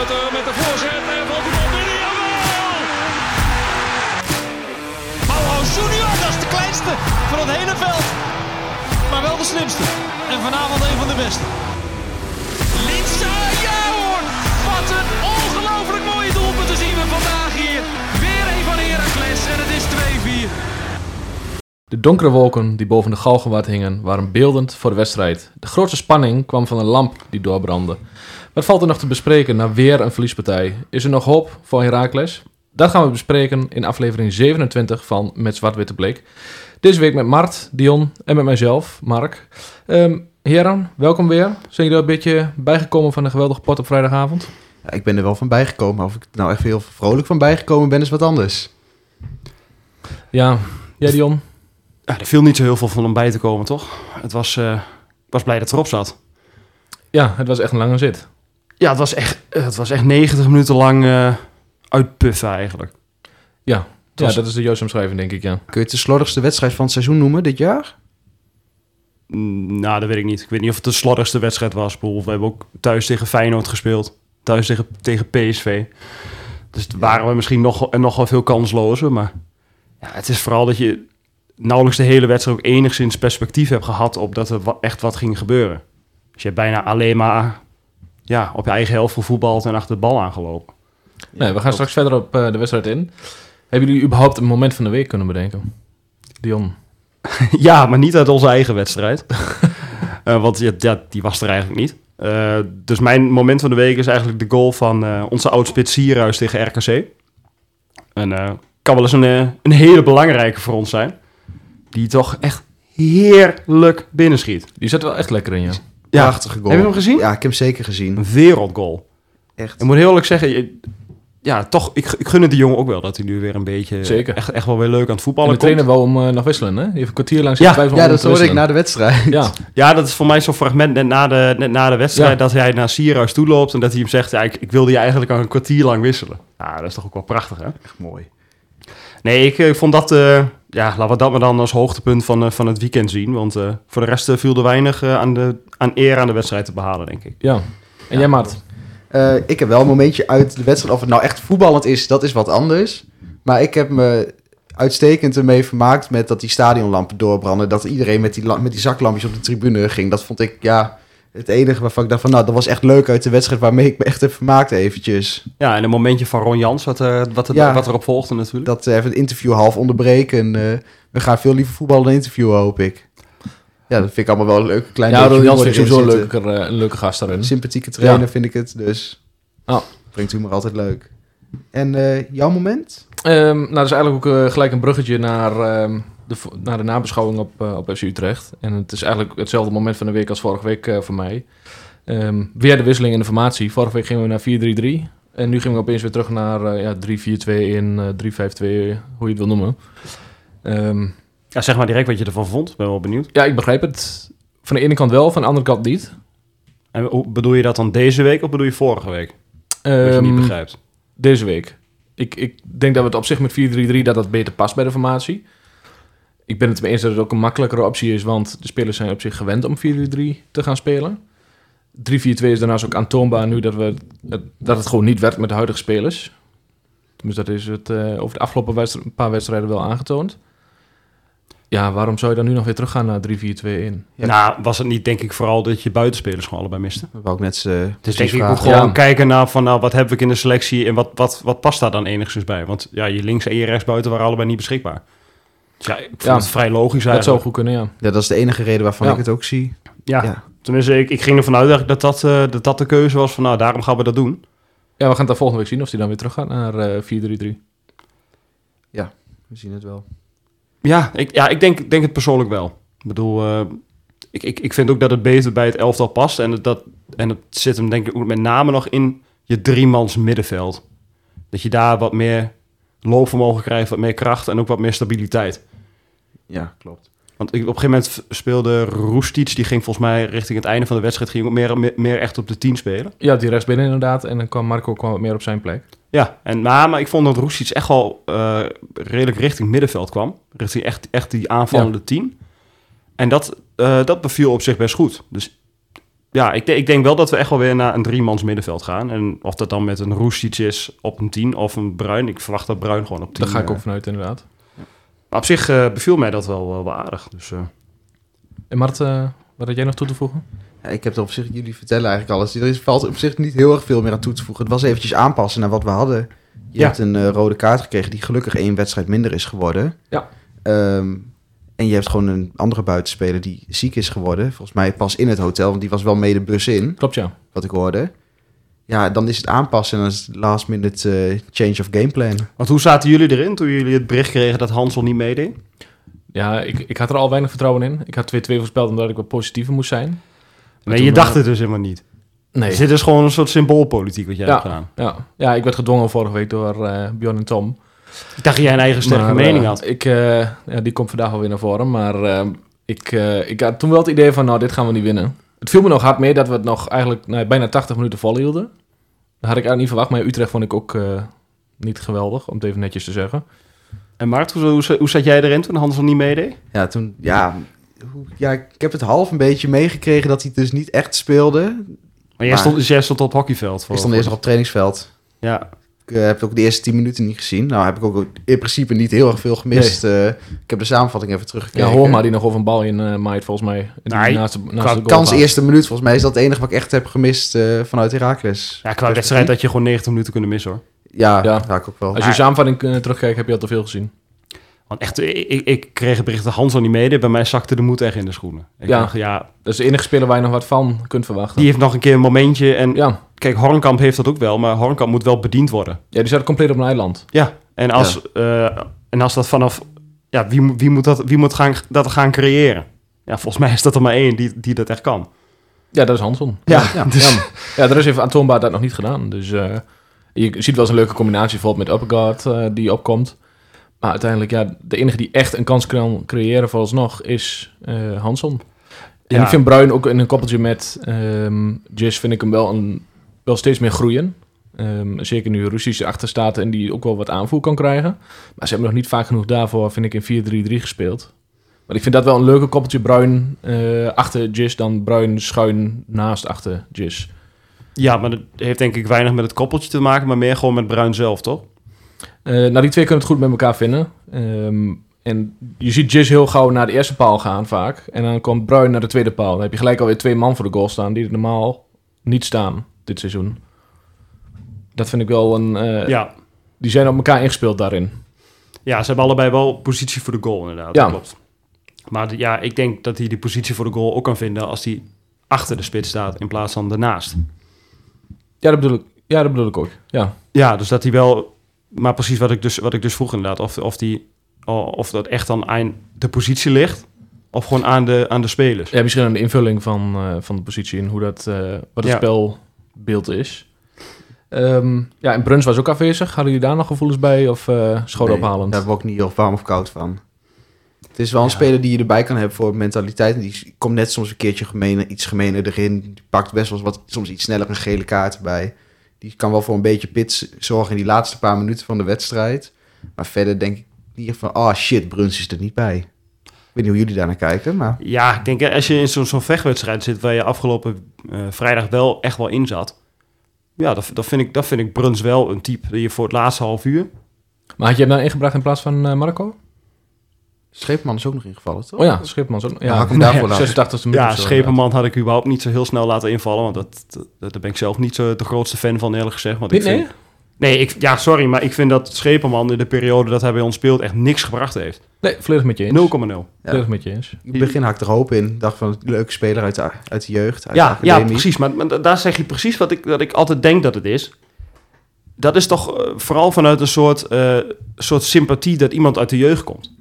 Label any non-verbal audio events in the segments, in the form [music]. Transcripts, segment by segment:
Met de voorzet en valt die bal binnen. Jawel! Junior, dat is de kleinste van het hele veld. Maar wel de slimste. En vanavond een van de beste. Linsa, ja! Wat een ongelooflijk mooie doelpunt zien we vandaag hier. Weer een van Heracles en het is 2-4. De donkere wolken die boven de Galgenwaard hingen waren beeldend voor de wedstrijd. De grootste spanning kwam van een lamp die doorbrandde. Wat valt er nog te bespreken na weer een verliespartij? Is er nog hoop voor Heracles? Dat gaan we bespreken in aflevering 27 van Met Zwart-Witte Blik. Deze week met Mart, Dion en met mijzelf, Mark. Um, heren, welkom weer. Zijn jullie er een beetje bijgekomen van de geweldige pot op vrijdagavond? Ja, ik ben er wel van bijgekomen. Of ik nou echt heel vrolijk van bijgekomen ben, is wat anders. Ja, jij Dion? Ja, er viel niet zo heel veel van om bij te komen, toch? Het was, uh, ik was blij dat het erop zat. Ja, het was echt een lange zit. Ja, het was echt, het was echt 90 minuten lang uh, uitpuffen eigenlijk. Ja, ja, dat is de juiste omschrijving, denk ik, ja. Kun je het de slordigste wedstrijd van het seizoen noemen dit jaar? Mm, nou, dat weet ik niet. Ik weet niet of het de slordigste wedstrijd was. We hebben ook thuis tegen Feyenoord gespeeld. Thuis tegen, tegen PSV. Dus waren we misschien nog, nog wel veel kanslozer. Maar ja, het is vooral dat je nauwelijks de hele wedstrijd ook enigszins perspectief hebt gehad op dat er echt wat ging gebeuren. Dus je hebt bijna alleen maar ja, op je eigen helft gevoetbald en achter de bal aangelopen. Nee, we gaan straks verder op uh, de wedstrijd in. Hebben jullie überhaupt een moment van de week kunnen bedenken? Dion? [laughs] ja, maar niet uit onze eigen wedstrijd. uh, [laughs] want ja, die was er eigenlijk niet. Uh, dus mijn moment van de week is eigenlijk de goal van onze oudspits Sierhuis tegen RKC. En kan wel eens een, een hele belangrijke voor ons zijn die toch echt heerlijk binnenschiet. Die zit wel echt lekker in, ja. ja. Prachtige goal. Heb je hem gezien? Ja, ik heb hem zeker gezien. Een wereldgoal. Echt. Ik moet heel eerlijk zeggen, ja, toch, ik, ik gun het de jongen ook wel dat hij nu weer een beetje Zeker. Echt, echt wel weer leuk aan het voetballen en de trainer wel om uh, nog wisselen, hè? Even een kwartier lang ja, ja, dat hoorde ik na de wedstrijd. Ja, ja dat is voor mij zo'n fragment net na de, net na de wedstrijd... dat hij naar Sierhuis toe loopt en dat hij hem zegt... Ja, ik, ik wilde je eigenlijk al een kwartier lang wisselen. Ja, dat is toch ook wel prachtig, hè? Echt mooi. Nee, ik, ik vond dat... Uh, ja, laten we dat maar dan als hoogtepunt van, uh, van het weekend zien. Want uh, voor de rest uh, viel er weinig aan, de, aan eer aan de wedstrijd te behalen, denk ik. Ja. En ja. jij, Maart? ik heb wel een momentje uit de wedstrijd. Of het nou echt voetballend is, dat is wat anders. Maar ik heb me uitstekend ermee vermaakt met dat die stadionlampen doorbranden. Dat iedereen met die, met die zaklampjes op de tribune ging. Dat vond ik, ja, het enige waarvan ik dacht van, nou, dat was echt leuk uit de wedstrijd waarmee ik me echt heb vermaakt eventjes. Ja, en een momentje van Ron Jans, wat, uh, wat, er, ja, wat erop volgde natuurlijk. Dat uh, even het interview half onderbreken. Uh, we gaan veel liever voetballen dan interviewen, hoop ik. Ja, dat vind ik allemaal wel een leuke kleine Ja, Ron Jans ik sowieso een leuke, een leuke gast daarin. Sympathieke trainer ja. vind ik het, dus oh. brengt humor altijd leuk. En jouw moment? Um, nou, dat is eigenlijk ook gelijk een bruggetje naar... Um, de, naar de nabeschouwing op, uh, op FC Utrecht. En het is eigenlijk hetzelfde moment van de week als vorige week uh, voor mij. Um, weer de wisseling in de formatie. Vorige week gingen we naar 4-3-3. En nu gingen we opeens weer terug naar uh, ja, 3-4-2 in 3-5-2, hoe je het wil noemen. Um, ja, zeg maar direct wat je ervan vond. Ben wel benieuwd. Ja, ik begrijp het. Van de ene kant wel, van de andere kant niet. En bedoel je dat dan deze week of bedoel je vorige week? Um, wat je niet begrijpt. Deze week. Ik, ik denk dat het op zich met 4-3-3 dat dat beter past bij de formatie ik ben het mee eens dat het ook een makkelijkere optie is, want de spelers zijn op zich gewend om 4-3 te gaan spelen. 3-4-2 is daarnaast ook aantoonbaar nu dat, we het, dat het gewoon niet werkt met de huidige spelers. Dus dat is het uh, over de afgelopen wedstrijd, een paar wedstrijden wel aangetoond. Ja, waarom zou je dan nu nog weer teruggaan naar 3-4-2-1? Ja. Nou, was het niet denk ik vooral dat je buitenspelers gewoon allebei miste? Dat wou ik net uh, Dus denk ik moet gewoon ja. kijken naar van nou, wat heb ik in de selectie en wat, wat, wat past daar dan enigszins bij? Want ja, je links en je rechts buiten waren allebei niet beschikbaar. Ja, ik vind ja, het vrij logisch eigenlijk. Dat zou goed kunnen, ja. Ja, dat is de enige reden waarvan ja. ik het ook zie. Ja, ja. tenminste, ik, ik ging ervan uit dat dat, uh, dat dat de keuze was van, nou, daarom gaan we dat doen. Ja, we gaan het dan volgende week zien of hij dan weer terug gaat naar uh, 4-3-3. Ja, we zien het wel. Ja, ik, ja, ik denk, denk het persoonlijk wel. Ik bedoel, uh, ik, ik, ik vind ook dat het beter bij het elftal past. En dat, en het zit hem denk ik ook met name nog in je driemans middenveld. Dat je daar wat meer loopvermogen krijgt, wat meer kracht en ook wat meer stabiliteit. Ja, klopt. Want ik, op een gegeven moment speelde Roestic, die ging volgens mij richting het einde van de wedstrijd, ging ook meer, meer, meer echt op de 10 spelen. Ja, die rechtsbinnen inderdaad. En dan kwam Marco kwam wat meer op zijn plek. Ja, en, maar, maar ik vond dat Roestic echt wel uh, redelijk richting middenveld kwam. Richting echt, echt die aanvallende ja. 10. En dat, uh, dat beviel op zich best goed. Dus ja, ik, ik denk wel dat we echt wel weer naar een driemans middenveld gaan. En of dat dan met een Roestic is op een 10 of een Bruin. Ik verwacht dat Bruin gewoon op 10. Daar ga ik eh. ook vanuit, inderdaad. Maar op zich eh, beviel mij dat wel, wel, wel aardig. Dus, eh, En Mart, eh, wat had jij nog toe te voegen? Ja, ik heb er op zich, jullie vertellen eigenlijk alles. Er is, valt op zich niet heel erg veel meer aan toe te voegen. Het was eventjes aanpassen naar wat we hadden. Je Ja. hebt een eh, rode kaart gekregen die gelukkig één wedstrijd minder is geworden. Ja. Ehm, en je hebt gewoon een andere buitenspeler die ziek is geworden. Volgens mij pas in het hotel, want die was wel mee de bus in, Klopt, ja. wat ik hoorde. Ja, dan is het aanpassen en dan is het last minute eh, change of gameplan. want hoe zaten jullie erin toen jullie het bericht kregen dat Hansel niet meedeed? Ja, ik, ik had er al weinig vertrouwen in. Ik had 2-2 voorspeld omdat ik wat positiever moest zijn. Nee, toen, je dacht eh, het dus helemaal niet. Nee. Dus dit is gewoon een soort symboolpolitiek wat jij Ja. hebt gedaan. Ja. ja, ik werd gedwongen vorige week door eh Bjorn en Tom. Ik dacht dat jij een eigen sterke Maar, mening had. Ik, eh, ja, die komt vandaag alweer naar voren. Maar eh, ik, eh, ik had toen wel het idee van, nou, dit gaan we niet winnen. Het viel me nog hard mee dat we het nog eigenlijk nou, bijna 80 minuten volhielden. Dat had ik eigenlijk niet verwacht. Maar Utrecht vond ik ook eh, niet geweldig, om het even netjes te zeggen. En Mart, hoe, hoe, hoe zat jij erin toen Hansel niet meedeed? Ja, toen, ja, ja, ik heb het half een beetje meegekregen dat hij dus niet echt speelde. Maar jij, Maar- stond, dus jij stond op het hockeyveld. Voor, Ik stond eerst nog op het trainingsveld. Ja, Ik eh, heb ook de eerste 10 minuten niet gezien. Nou heb ik ook in principe niet heel erg veel gemist. Eh, ik heb de samenvatting even Ja, teruggekeken. Hoorma die nog over een bal in eh maait, volgens mij. Nee, naast de, naast qua de goal Kans eerste minuut, volgens mij is dat het enige wat ik echt heb gemist eh, vanuit Heracles. ja qua wedstrijd had je gewoon 90 minuten kunnen missen hoor. Ja, Ja. ja. raak ik ook wel. Als je samenvatting eh, terugkijkt, heb je al te veel gezien. Want echt, ik, ik- kreeg het bericht dat Hansel niet meedeed. Bij mij zakte de moed echt in de schoenen. Ik Ja. dacht, ja, Dat is de enige speler waar je nog wat van kunt verwachten. die heeft nog een keer een momentje. En Ja. Kijk, Hornkamp heeft dat ook wel. Maar Hornkamp moet wel bediend worden. ja, die zat compleet op een eiland. Ja, en als, eh, en als dat vanaf... Ja, wie, moet- wie moet, dat, wie moet gaan, dat gaan creëren? Ja, volgens mij is dat er maar één die, die dat echt kan. Ja, dat is Hanson. Ja, Ja. dus- Ja, ja er is even aantoonbaar dat nog niet gedaan. Dus eh, je ziet wel eens een leuke combinatie bijvoorbeeld met Upperguard eh, die opkomt. Maar uiteindelijk, ja, de enige die echt een kans kan creëren vooralsnog is eh Hanson. En Ja. ik vind Bruin ook in een koppeltje met ehm Jis vind ik hem wel, een, wel steeds meer groeien. Ehm, zeker nu Russisch achter staat en die ook wel wat aanvoer kan krijgen. Maar ze hebben nog niet vaak genoeg daarvoor, vind ik, in 4-3-3 gespeeld. Maar ik vind dat wel een leuke koppeltje Bruin eh, achter Jis dan Bruin schuin naast achter Jis. Ja, maar dat heeft denk ik weinig met het koppeltje te maken, maar meer gewoon met Bruin zelf, toch? Eh, nou, die twee kunnen het goed met elkaar vinden. Ehm, en je ziet Jis heel gauw naar de eerste paal gaan vaak. En dan komt Bruin naar de tweede paal. Dan heb je gelijk alweer twee man voor de goal staan die er normaal niet staan dit seizoen. Dat vind ik wel een... eh, Ja. Die zijn op elkaar ingespeeld daarin. ja, ze hebben allebei wel positie voor de goal, inderdaad. Ja. Dat klopt. Maar ja, ik denk dat hij die positie voor de goal ook kan vinden als hij achter de spits staat in plaats van ernaast. Ja, dat bedoel ik, ja, dat bedoel ik ook. Ja. Ja, dus dat hij wel... Maar precies wat ik dus, wat ik dus vroeg inderdaad. Of, of, die, of dat echt dan aan de positie ligt. Of gewoon aan de, aan de spelers. ja, misschien aan de invulling van, eh, van de positie en hoe dat, eh, wat het Ja. Spelbeeld is. Ehm, ja, en Bruns was ook afwezig. Hadden jullie daar nog gevoelens bij of Nee, ophalend? Daar heb ik ook niet heel warm of koud van. Het is wel een Ja. speler die je erbij kan hebben voor mentaliteit. En die komt net soms een keertje gemene, iets gemener erin. Die pakt best wel wat, soms iets sneller een gele kaart erbij. Die kan wel voor een beetje pits zorgen in die laatste paar minuten van de wedstrijd. Maar verder denk ik niet van, oh shit, Bruns is er niet bij. Ik weet niet hoe jullie daar naar kijken, maar... Ja, ik denk eh, als je in zo'n zo'n vechtwedstrijd zit waar je afgelopen eh, vrijdag wel echt wel in zat. Ja, dat, dat, vind ik, dat vind ik Bruns wel een type die je voor het laatste half uur. Maar had je hem dan ingebracht in plaats van eh, Marco? Scheepman is ook nog ingevallen, toch? Oh ja, Schipman. Zo, ja, had ik hem daarvoor laten. 86 minuten. Ja, of zo, Schepenman had ik überhaupt niet zo heel snel laten invallen. Want dat, dat, daar ben ik zelf niet zo de grootste fan van, eerlijk gezegd. Want ik vind, nee, ik, ja, sorry, maar ik vind dat Schepenman in de periode dat hij bij ons speelt echt niks gebracht heeft 0,0. Nee, volledig met je eens. 0,0. Ja. Volledig met je eens. In het begin ik er hoop in. Dacht van, leuke speler uit de, uit de jeugd, uit Ja, de ja, precies. Maar, maar da- daar zeg je precies wat ik, wat ik altijd denk dat het is. Dat is toch eh, vooral vanuit een soort, eh, soort sympathie dat iemand uit de jeugd komt.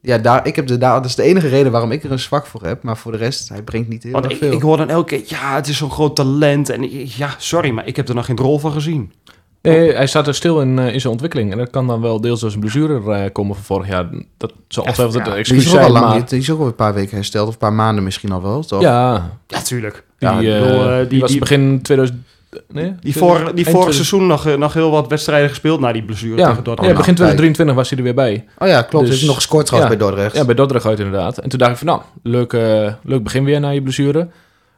Ja, daar, ik heb de, daar, dat is de enige reden waarom ik er een zwak voor heb. Maar voor de rest, hij brengt niet heel Want ik, veel. ik hoor dan elke keer, ja, het is zo'n groot talent. En ik- ja, sorry, maar ik heb er nog geen rol van gezien. Nee, hij staat er stil in, eh, in zijn ontwikkeling. En dat kan dan wel deels door zijn blessure eh, komen van vorig jaar. Dat zal ongetwijfeld Ja, het die is ook al zijn, lang maar... Die is ook al een paar weken hersteld. Of een paar maanden misschien al wel, toch? Ja, Ja, tuurlijk. die, Ja, eh, bedoel, eh, die, die- was die- begin 2000... Nee? Die, vor, die vorig 2000 seizoen nog, eh, nog heel wat wedstrijden gespeeld na die blessure Ja, tegen ja, Dortmund. begin 2023 was hij er weer bij. Oh ja, klopt. Dus- Dus, nog gescoord trouwens ja. bij Dordrecht. Ja, bij Dordrecht uit inderdaad. En toen dacht ik van, nou, leuk, eh, leuk begin weer na je blessure.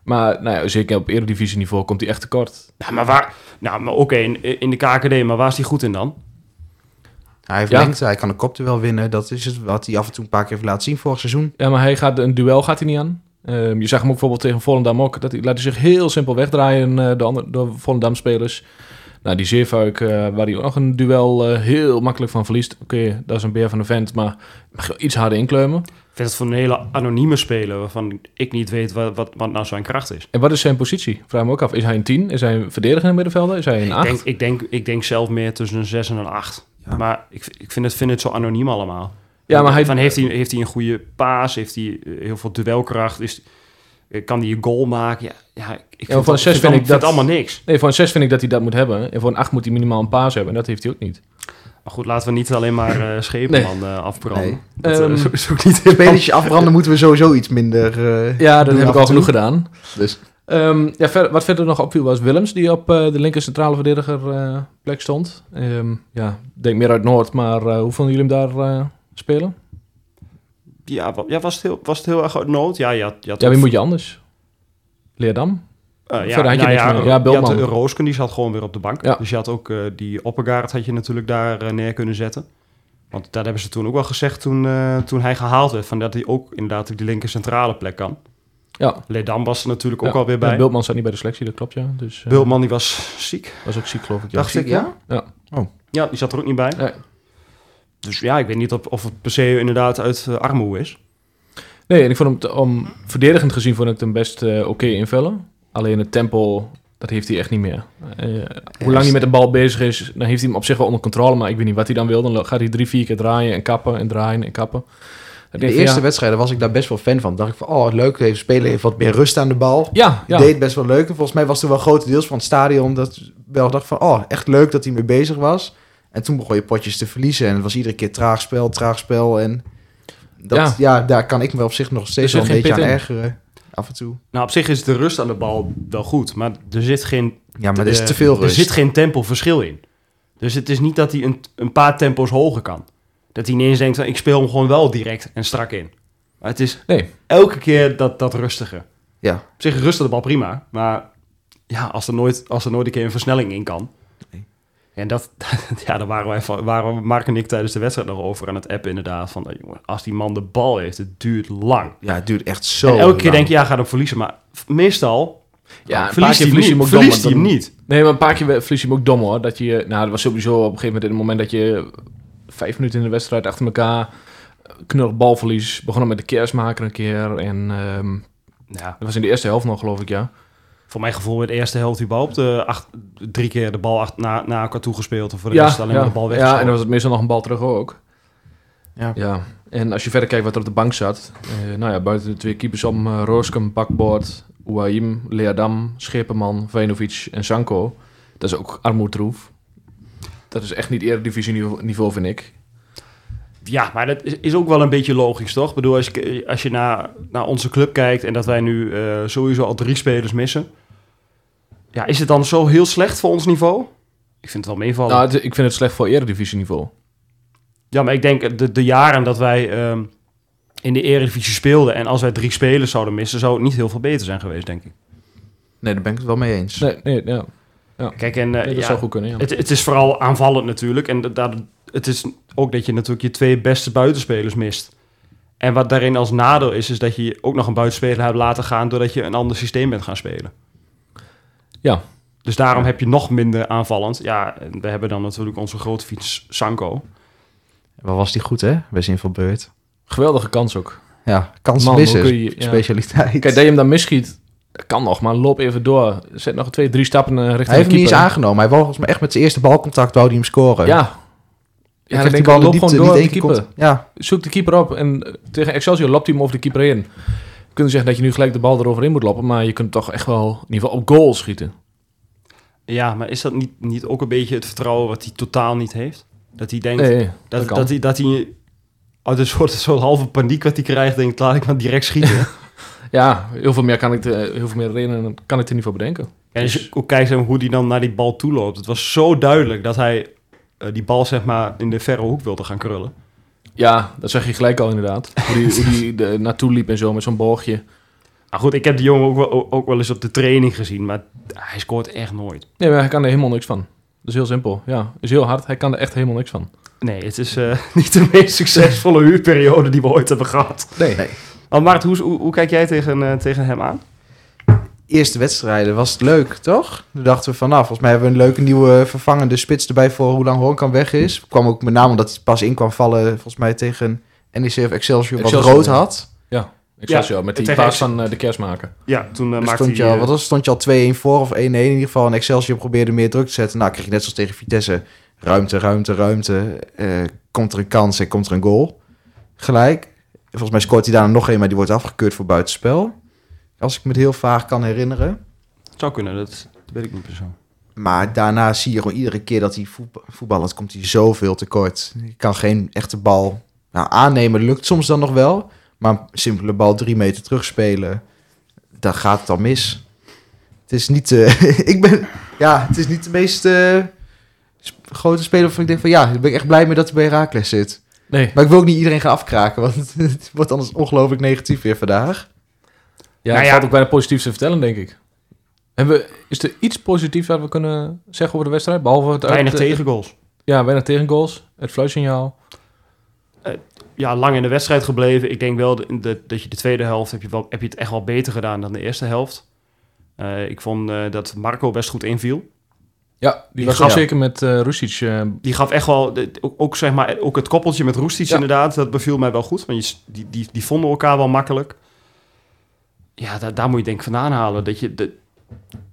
Maar nou ja, zeker op eredivisieniveau komt hij echt tekort. Ja, maar waar... Nou, maar oké, in, in de KKD, maar waar is hij goed in dan? Hij heeft Ja. lengte, hij kan een kopduel winnen. Dat is het wat hij af en toe een paar keer heeft laten zien vorig seizoen. Ja, maar hij gaat, een duel gaat hij niet aan. Ehm, je zag hem ook bijvoorbeeld tegen Volendam ook. Dat hij, laat hij zich heel simpel wegdraaien eh, door, andere, door Volendam-spelers. Nou, die Zeefuik, eh, waar hij ook nog een duel eh, heel makkelijk van verliest. Oké, dat is een beer van de vent, maar mag je wel iets harder inkleumen. Ik vind het voor een hele anonieme speler... waarvan ik niet weet wat, wat, wat nou zijn kracht is. En wat is zijn positie? Vraag me ook af. Is hij een 10? Is hij een verdedigende middenvelder? Is hij een Ik 8? denk, ik, denk, ik denk zelf meer tussen een 6 en een 8. Ja. Maar ik, ik vind, het, vind het zo anoniem allemaal. Ja, maar hij- Van, heeft, hij, heeft hij een goede paas? Heeft hij eh, heel veel duelkracht? Is, eh, kan hij een goal maken? Ja, ja ik vind, het- een 6 vind ik het dat- allemaal niks. Nee, voor een 6 vind ik dat hij dat moet hebben. En voor een 8 moet hij minimaal een paas hebben. En dat heeft hij ook niet. Maar goed, laten we niet alleen maar eh schepenman eh, afbranden. Nee. Dat Ehm, eh, is ook niet [laughs] helemaal... Afbranden moeten we sowieso iets minder eh, Ja, dat heb ik al genoeg gedaan. Dus Ehm, ja, ver- wat verder nog opviel was Willems, die op eh, de linker centrale verdediger eh, plek stond. Ehm, ja, ik denk meer uit Noord, maar eh, hoe vonden jullie hem daar eh, spelen? Ja, ja was, het heel, was het heel erg uit nood? Ja, je had, je had Ja, wie moet je anders? Leerdam? Eh, ja, verder had je nou ja. Ja, je had de Roosken, die zat gewoon weer op de bank. Ja. Dus je had ook eh, die Oppegaard had je natuurlijk daar eh, neer kunnen zetten. Want daar hebben ze toen ook wel gezegd toen, eh, toen hij gehaald werd... Van dat hij ook inderdaad op die linker centrale plek kan. Ja. Ledam was er natuurlijk ook ja. alweer bij. Ja, Bultman zat niet bij de selectie, dat klopt ja. Dus, eh, Bultman die was ziek, was ook ziek geloof ik. Ja. dacht ik. Ja? Ja. ja, die zat er ook niet bij. Nee. Dus ja, ik weet niet of, of het per se inderdaad uit uh, armoede is. Nee, en ik vond hem, te- om verdedigend gezien, vond ik hem best eh, oké invullen. Alleen het tempo, dat heeft hij echt niet meer. Eh, hoe lang hij met de bal bezig is, dan heeft hij hem op zich wel onder controle. Maar ik weet niet wat hij dan wil. Dan gaat hij drie, vier keer draaien en kappen en draaien en kappen. de eerste ja, wedstrijden was ik daar best wel fan van. dacht ik van, oh leuk, deze speler heeft wat meer rust aan de bal. Ja, ja. Deed best wel leuk. En volgens mij was er wel grotendeels van het stadion dat wel dacht van, oh echt leuk dat hij mee bezig was. En toen begon je potjes te verliezen en het was iedere keer traag spel, traag spel. En dat, ja. daar kan ik me op zich nog steeds wel een beetje aan ergeren. Af en toe. Nou, op zich is de rust aan de bal wel goed. Maar er zit geen Ja, maar er is eh, te veel Er rust. zit geen tempoverschil in. Dus het is niet dat hij een, een paar tempo's hoger kan. Dat hij ineens denkt, van, ik speel hem gewoon wel direct en strak in. Maar het is Nee. elke keer dat, dat rustige. Ja. Op zich rust de bal prima. Maar ja, als er nooit, als er nooit een keer een versnelling in kan. En dat, [laughs] ja, daar waren wij van, waren Mark en ik tijdens de wedstrijd nog over aan het appen inderdaad. Van, eh, jongen, als die man de bal heeft, het duurt lang. ja, het duurt echt zo en elke keer denk je, ja, gaat hem verliezen. Maar meestal Ja, verliest hij hem verlies je niet. hem ook dom, Verliest hij hem want niet. Nee, maar een paar keer verlies je hem ook dom hoor. Dat je, nou, dat was sowieso op een gegeven moment in het moment dat je vijf minuten in de wedstrijd achter elkaar knullig balverlies. Begonnen met de kerstmaker een keer. En ehm, Ja, dat was in de eerste helft nog, geloof ik, ja. Voor mijn gevoel werd de eerste helft überhaupt de acht, drie keer de bal acht, na, na elkaar toegespeeld. En voor de ja, rest alleen ja. maar de bal weg. Ja, en dan was het meestal nog een bal terug ook. Ja. Ja, en als je verder kijkt wat er op de bank zat. eh, nou ja, buiten de twee keepers om uh, Rooskem, Bakboord, Ouahim, Leadam, Scheperman, Venovic en Sanko. Dat is ook armoedroef. Dat is echt niet eredivisie niveau, niveau, vind ik. Ja, maar dat is, is ook wel een beetje logisch, toch? Ik bedoel, als je, als je naar, naar onze club kijkt en dat wij nu eh, sowieso al drie spelers missen. Ja, is het dan zo heel slecht voor ons niveau? Ik vind het wel meevallen. Nou, ik vind het slecht voor eredivisie niveau. Ja, maar ik denk de, de jaren dat wij ehm, in de Eredivisie speelden... en als wij drie spelers zouden missen... zou het niet heel veel beter zijn geweest, denk ik. Nee, daar ben ik het wel mee eens. Nee, nee, ja. Kijk, en eh, Nee, dat ja, zou goed kunnen, ja. het, het is vooral aanvallend natuurlijk. En dat- het is ook dat je natuurlijk je twee beste buitenspelers mist. En wat daarin als nadeel is... is dat je ook nog een buitenspeler hebt laten gaan... doordat je een ander systeem bent gaan spelen. Ja. Dus daarom heb je nog minder aanvallend. Ja, en we hebben dan natuurlijk onze grote fiets Sanko. Wat was die goed, hè? Bij zin van beurt. Geweldige kans ook. Ja, kans Man, missen. je- ja. Specialiteit. Kijk, dat je hem dan misschiet, dat kan nog, maar loop even door. Zet nog twee, drie stappen eh, richting hij heeft hem niet eens aangenomen. Hij wou volgens mij echt met zijn eerste balcontact wou hij hem scoren. Ja. ik Ja, denk ik, in loop diepte gewoon door de keeper. komt. Ja, Zoek de keeper op en eh, tegen Excelsior loopt hij hem over de keeper in. Je kunt zeggen dat je nu gelijk de bal eroverheen moet lopen, maar je kunt toch echt wel in ieder geval op goal schieten. Ja, maar is dat niet, niet ook een beetje het vertrouwen wat hij totaal niet heeft? Dat hij denkt... Nee, dat, Dat, hij, dat hij uit een soort, soort halve paniek wat hij krijgt, denkt, laat ik maar direct schieten. [laughs] Ja, heel veel meer kan ik, er- heel veel meer redenen kan ik er niet voor bedenken. en als je ook kijkt hoe hij dan naar die bal toe loopt. Het was zo duidelijk dat hij eh, die bal zeg maar in de verre hoek wilde gaan krullen. Ja, dat zeg je gelijk al inderdaad. Hoe die, hoe die er naartoe liep en zo met zo'n boogje. Ah, goed, ik heb die jongen ook wel, ook wel eens op de training gezien, maar hij scoort echt nooit. Nee, maar hij kan er helemaal niks van. Dat is heel simpel. Ja, is heel hard. Hij kan er echt helemaal niks van. Nee, het is eh, [laughs] niet de meest succesvolle huurperiode die we ooit hebben gehad. Nee. Nee. Maart, hoe, hoe, hoe kijk jij tegen, eh, tegen hem aan? Eerste wedstrijden was het leuk, toch? Toen dachten we van, nou, volgens mij hebben we een leuke nieuwe vervangende spits erbij voor hoe lang Hornkamp weg is. Kwam ook met name omdat hij pas in kwam vallen, volgens mij tegen NEC of Excelsior, wat Excelsior, rood ja. had. Excelsior, met die paas van eh, de kerstmaker. Ja, toen uh, Dus maakte stond, je hij... al, eh, wat was, stond je al 2-1 voor of 1-1 in ieder geval. En Excelsior probeerde meer druk te zetten. Nou, kreeg je net zoals tegen Vitesse ruimte, ruimte, ruimte. Eh, komt er een kans en komt er een goal. Gelijk. Volgens mij scoort hij daarna nog een, maar die wordt afgekeurd voor buitenspel. Als ik me het heel vaag kan herinneren. zou kunnen, dat, weet ik niet per se. Maar daarna zie je gewoon iedere keer dat hij voetba- voetballert, komt hij zoveel tekort. Je kan geen echte bal nou, aannemen. Lukt soms dan nog wel. Maar een simpele bal drie meter terugspelen, dan gaat het al mis. Het is niet, eh, [laughs] ik ben, ja, het is niet de meest eh, grote speler waarvan ik denk van ja, daar ben ik echt blij mee dat hij bij Herakles zit. Nee. Maar ik wil ook niet iedereen gaan afkraken, want [laughs] het wordt anders ongelooflijk negatief weer vandaag. Ja, Nou het ja. valt ook bijna positief te vertellen, denk ik. Hebben we, is er iets positiefs wat we kunnen zeggen over de wedstrijd? Behalve het Weinig uit- tegengoals. Ja, weinig tegengoals. Het fluitsignaal. Ja, lang in de wedstrijd gebleven. Ik denk wel de- de- dat je de tweede helft heb je, wel, heb je het echt wel beter gedaan dan de eerste helft. Eh, ik vond eh, dat Marco best goed inviel. Ja, die Die was gaf- zeker met eh Rusic. eh, Die gaf echt wel, de- ook, ook, zeg maar, ook het koppeltje met Roestic Ja. inderdaad, dat beviel mij wel goed. Want je, die, die, die vonden elkaar wel makkelijk. Ja, daar, daar moet je denk ik vandaan halen. Dat je, de,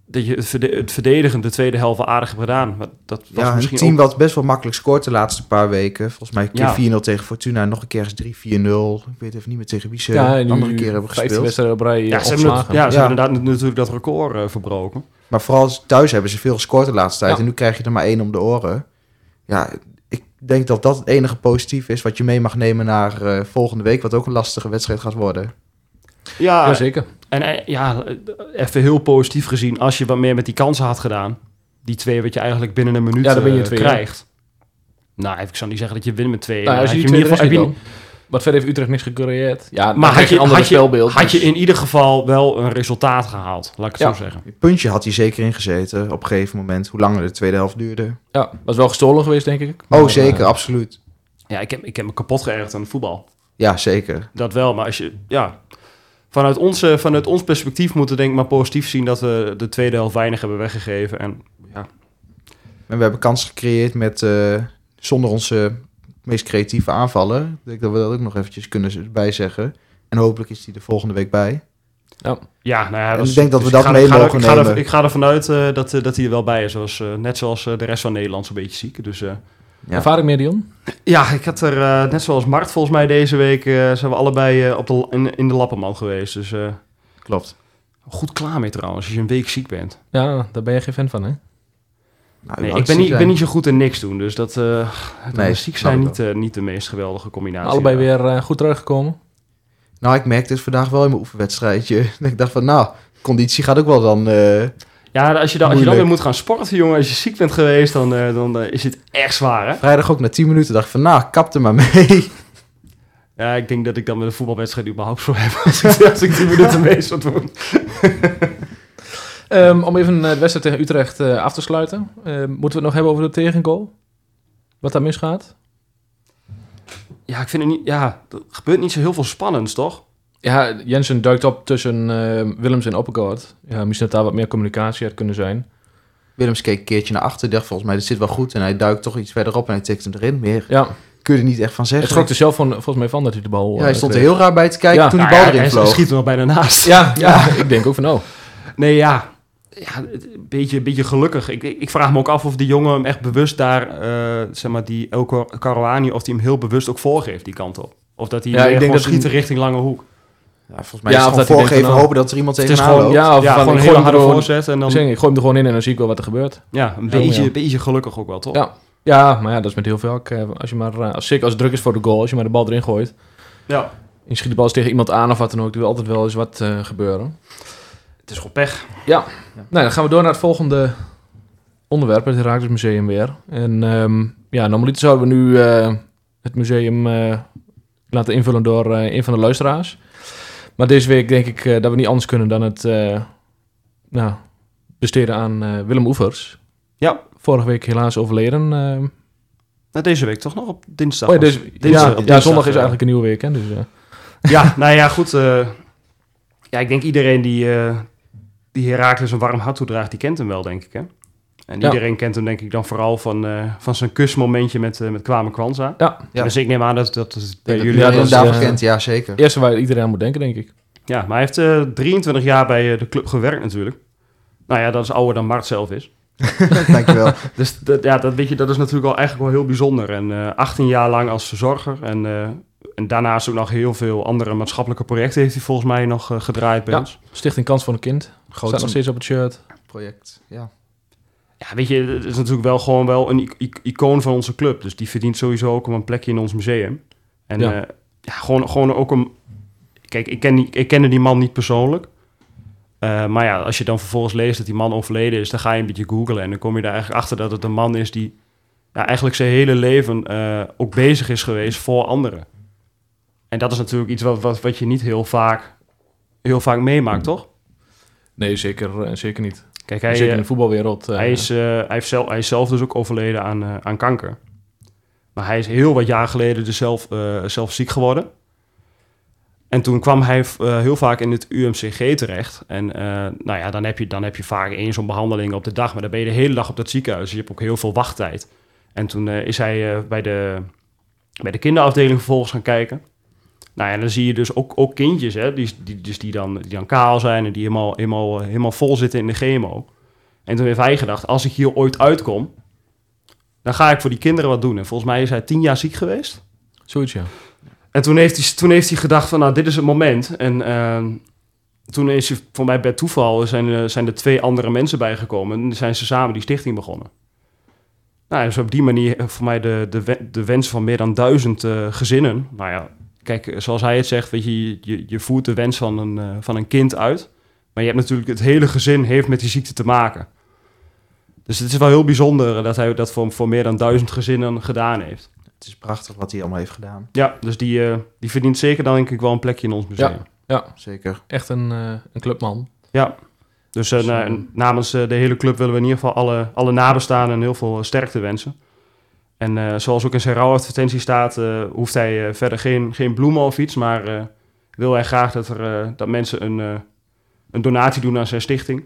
dat je het, verde- het verdedigen de tweede helft wel aardig hebt gedaan. Maar dat was Ja, een misschien team ook... wat best wel makkelijk scoort de laatste paar weken. Volgens mij een keer Ja. 4-0 tegen Fortuna nog een keer eens 3-4-0. Ik weet even niet meer tegen wie ze ja, andere keer hebben 15 gespeeld. wedstrijden op rij eh, Ja, ze hebben, ja, ze Ja. hebben inderdaad natuurlijk dat record eh, verbroken. Maar vooral thuis hebben ze veel gescoord de laatste tijd. Ja. En nu krijg je er maar één om de oren. Ja, ik denk dat dat het enige positief is wat je mee mag nemen naar eh, volgende week. Wat ook een lastige wedstrijd gaat worden. Ja, Jazeker. en eh, ja, eh, even heel positief gezien, als je wat meer met die kansen had gedaan, die twee wat je eigenlijk binnen een minuut Ja, dan ben je eh, twee, krijgt. Nou, ik zou niet zeggen dat je wint met twee. Nou, als je in ieder geval- je Want verder heeft Utrecht niks gecreëerd. Ja, Maar had je, had, je, spelbeeld. had je dus- in ieder geval wel een resultaat gehaald, laat ik het Ja. zo zeggen. Een puntje had hij zeker ingezeten op een gegeven moment. Hoe langer de tweede helft duurde. Ja, was wel gestolen geweest, denk ik. Oh, Maar, zeker, eh, absoluut. Ja, ik heb, ik heb me kapot geërgerd aan het voetbal. Ja, zeker. Dat wel, maar als je, ja, vanuit, onze, vanuit ons perspectief moeten we denk ik maar positief zien dat we de tweede helft weinig hebben weggegeven. En ja, En we hebben kans gecreëerd met, eh, zonder onze meest creatieve aanvallen. Ik denk dat we dat ook nog eventjes kunnen bijzeggen. En hopelijk is die er volgende week bij. ja nou ja, dat is- ik denk dat we dus dat ga- mee ik ga mogen ik ga er- nemen. ik ga ervan uit eh, dat, eh, dat hij er wel bij is, zoals, net zoals de rest van Nederland zo'n beetje ziek. Dus, eh, Ja. Ervaring meer, Dion? ja, ik had er, eh, net zoals Mart volgens mij deze week, eh, zijn we allebei eh, op de, in, in de Lappenman geweest. Dus eh, Klopt. goed klaar mee trouwens, als je een week ziek bent. Ja, daar ben je geen fan van, hè? Nou, Nee, hoe ik ben, niet, ik ben zo goed in niks doen, dus dat eh Nee, ziek zijn ik niet, niet de meest geweldige combinatie. Allebei Ja. weer goed teruggekomen. Nou, ik merkte het vandaag wel in mijn oefenwedstrijdje. Dat [laughs] ik dacht van, nou, conditie gaat ook wel dan... eh, Ja, als je, dan, als je dan weer moet gaan sporten, jongen, als je ziek bent geweest, dan, eh, dan eh, is het echt zwaar, hè? vrijdag ook na 10 minuten dacht ik van, nou, kap er maar mee. [laughs] Ja, ik denk dat ik dan met een voetbalwedstrijd überhaupt zo heb als ik, als ik die minuten mee zou doen. [laughs] Ehm, om even eh, de wedstrijd tegen Utrecht eh, af te sluiten. eh, moeten we het nog hebben over de tegengoal? Wat daar misgaat? Ja, ik vind het niet, ja, er gebeurt niet zo heel veel spannends, toch? Ja, Jensen duikt op tussen eh, Willems en Oppegaard. Ja, misschien dat daar wat meer communicatie had kunnen zijn. Willems keek een keertje naar achter. dacht volgens mij, dit zit wel goed. En hij duikt toch iets verderop en hij tikt hem erin. Meer Ja, kun je er niet echt van het zeggen. schrok er zelf van, volgens mij van dat hij de bal... ja, eh, hij stond er heel raar bij te kijken Ja. toen die Nou bal ja, erin hij vloog. schiet er nog bijna naast. Ja, ja, [laughs] ik denk ook van oh. Nee, ja. ja een beetje, beetje gelukkig. Ik, ik vraag me ook af of die jongen hem echt bewust daar, eh, zeg maar, die Elko Caruani, of die hem heel bewust ook voorgeeft die kant op. Of dat hij Ja, ik denk gewoon dat schiet hij- richting lange hoek. Ja, volgens mij Ja, is of het dat voorgeven nou, hopen dat er iemand tegenaan gewoon, loopt. Ja, of ja, van, gewoon een hele harde voorzet en dan Ik gooi hem er gewoon in en dan zie ik wel wat er gebeurt. ja, een Ja, beetje, ja. beetje gelukkig ook wel, toch? Ja. Ja, maar ja, dat is met heel veel. eh, Als je maar, eh, als, zeker als het druk is voor de goal, als je maar de bal erin gooit. ja. Je schiet de bal eens tegen iemand aan of wat dan ook. Er wil altijd wel eens wat eh, gebeuren. Het is gewoon pech. Nou, dan gaan we door naar het volgende onderwerp, het Herakles Museum weer. En ehm, ja, normaliter zouden we nu eh, het museum eh, laten invullen door een van de luisteraars. Maar deze week denk ik eh, dat we niet anders kunnen dan het eh, nou, besteden aan eh, Willem Oevers. Ja. Vorige week helaas overleden. Nou, deze week toch nog op dinsdag. oh ja, deze, dinsdag- ja, op ja, zondag is eigenlijk een nieuwe week. Hè, dus, Ja, [laughs] nou ja, goed. ja, ik denk iedereen die, die Herakles een warm hart toedraagt, die kent hem wel, denk ik. Hè? En Ja. iedereen kent hem denk ik dan vooral van, eh, van zijn kusmomentje met, eh met Kwame Kwanza. ja, Ja. Dus ik neem aan dat, dat het bij jullie... ja, dat is, daarvoor eh, kent, ja zeker. eerste waar iedereen aan moet denken, denk ik. Ja, maar hij heeft eh 23 jaar bij eh, de club gewerkt natuurlijk. Nou ja, dat is ouder dan Mart zelf is. [laughs] Dankjewel. Dus dat, ja, dat, weet je, dat is natuurlijk al eigenlijk wel heel bijzonder. En eh 18 jaar lang als verzorger. En, eh, en daarnaast ook nog heel veel andere maatschappelijke projecten heeft hij volgens mij nog eh, gedraaid bij Ja. ons. Stichting Kans voor een Kind. Staat nog Groot steeds op het shirt. project. Ja. Ja, weet je, het is natuurlijk wel gewoon wel een icoon van onze club. Dus die verdient sowieso ook een plekje in ons museum. En Ja. ja, ja gewoon, gewoon ook een... Kijk, ik, ken die, ik kende die man niet persoonlijk. Eh, maar ja, als je dan vervolgens leest dat die man overleden is... dan ga je een beetje googlen en dan kom je er eigenlijk achter dat het een man is... die ja, eigenlijk zijn hele leven eh, ook bezig is geweest voor anderen. En dat is natuurlijk iets wat, wat, wat je niet heel vaak, heel vaak meemaakt, toch? Nee, zeker, eh, zeker niet. Kijk, hij, zeker in eh, de voetbalwereld. eh, hij, is, eh, hij, heeft zelf, hij is zelf dus ook overleden aan, aan kanker. Maar hij is heel wat jaar geleden dus zelf, zelf ziek geworden. En toen kwam hij heel vaak in het UMCG terecht. En nou ja, dan heb, je, dan heb je vaak één zo'n behandeling op de dag. Maar dan ben je de hele dag op dat ziekenhuis. Dus je hebt ook heel veel wachttijd. En toen is hij bij, de, bij de kinderafdeling vervolgens gaan kijken. Nou ja, dan zie je dus ook, ook kindjes, hè, die, die, dus die, dan, die dan kaal zijn en die helemaal, helemaal, eh, helemaal vol zitten in de chemo. En toen heeft hij gedacht, als ik hier ooit uitkom, dan ga ik voor die kinderen wat doen. En volgens mij is hij tien jaar ziek geweest. Zoiets, ja. En toen heeft hij, toen heeft hij gedacht van, nou, dit is het moment. En ehm, toen is hij, voor mij bij toeval, zijn, er- zijn er twee andere mensen bijgekomen. En zijn ze samen die stichting begonnen. Nou, dus op die manier eh, voor mij de, de, de wens van meer dan duizend eh, gezinnen. Nou ja, kijk, zoals hij het zegt, weet je, je- je, je voert de wens van een, eh, van een kind uit. Maar je hebt natuurlijk, het hele gezin heeft met die ziekte te maken. Dus het is wel heel bijzonder dat hij dat voor, voor meer dan duizend gezinnen gedaan heeft. Het is prachtig wat hij allemaal heeft gedaan. Ja, dus die, eh, die verdient zeker dan denk ik wel een plekje in ons museum. Ja, Zeker. Echt een, eh, een clubman. dus eh, na- Zo. namens de hele club willen we in ieder geval alle, alle nabestaanden heel veel sterkte wensen. En eh, zoals ook in zijn rouwadvertentie staat, eh, hoeft hij eh, verder geen, geen bloemen of iets, maar eh, wil hij graag dat, er, eh, dat mensen een, eh, een donatie doen aan zijn stichting.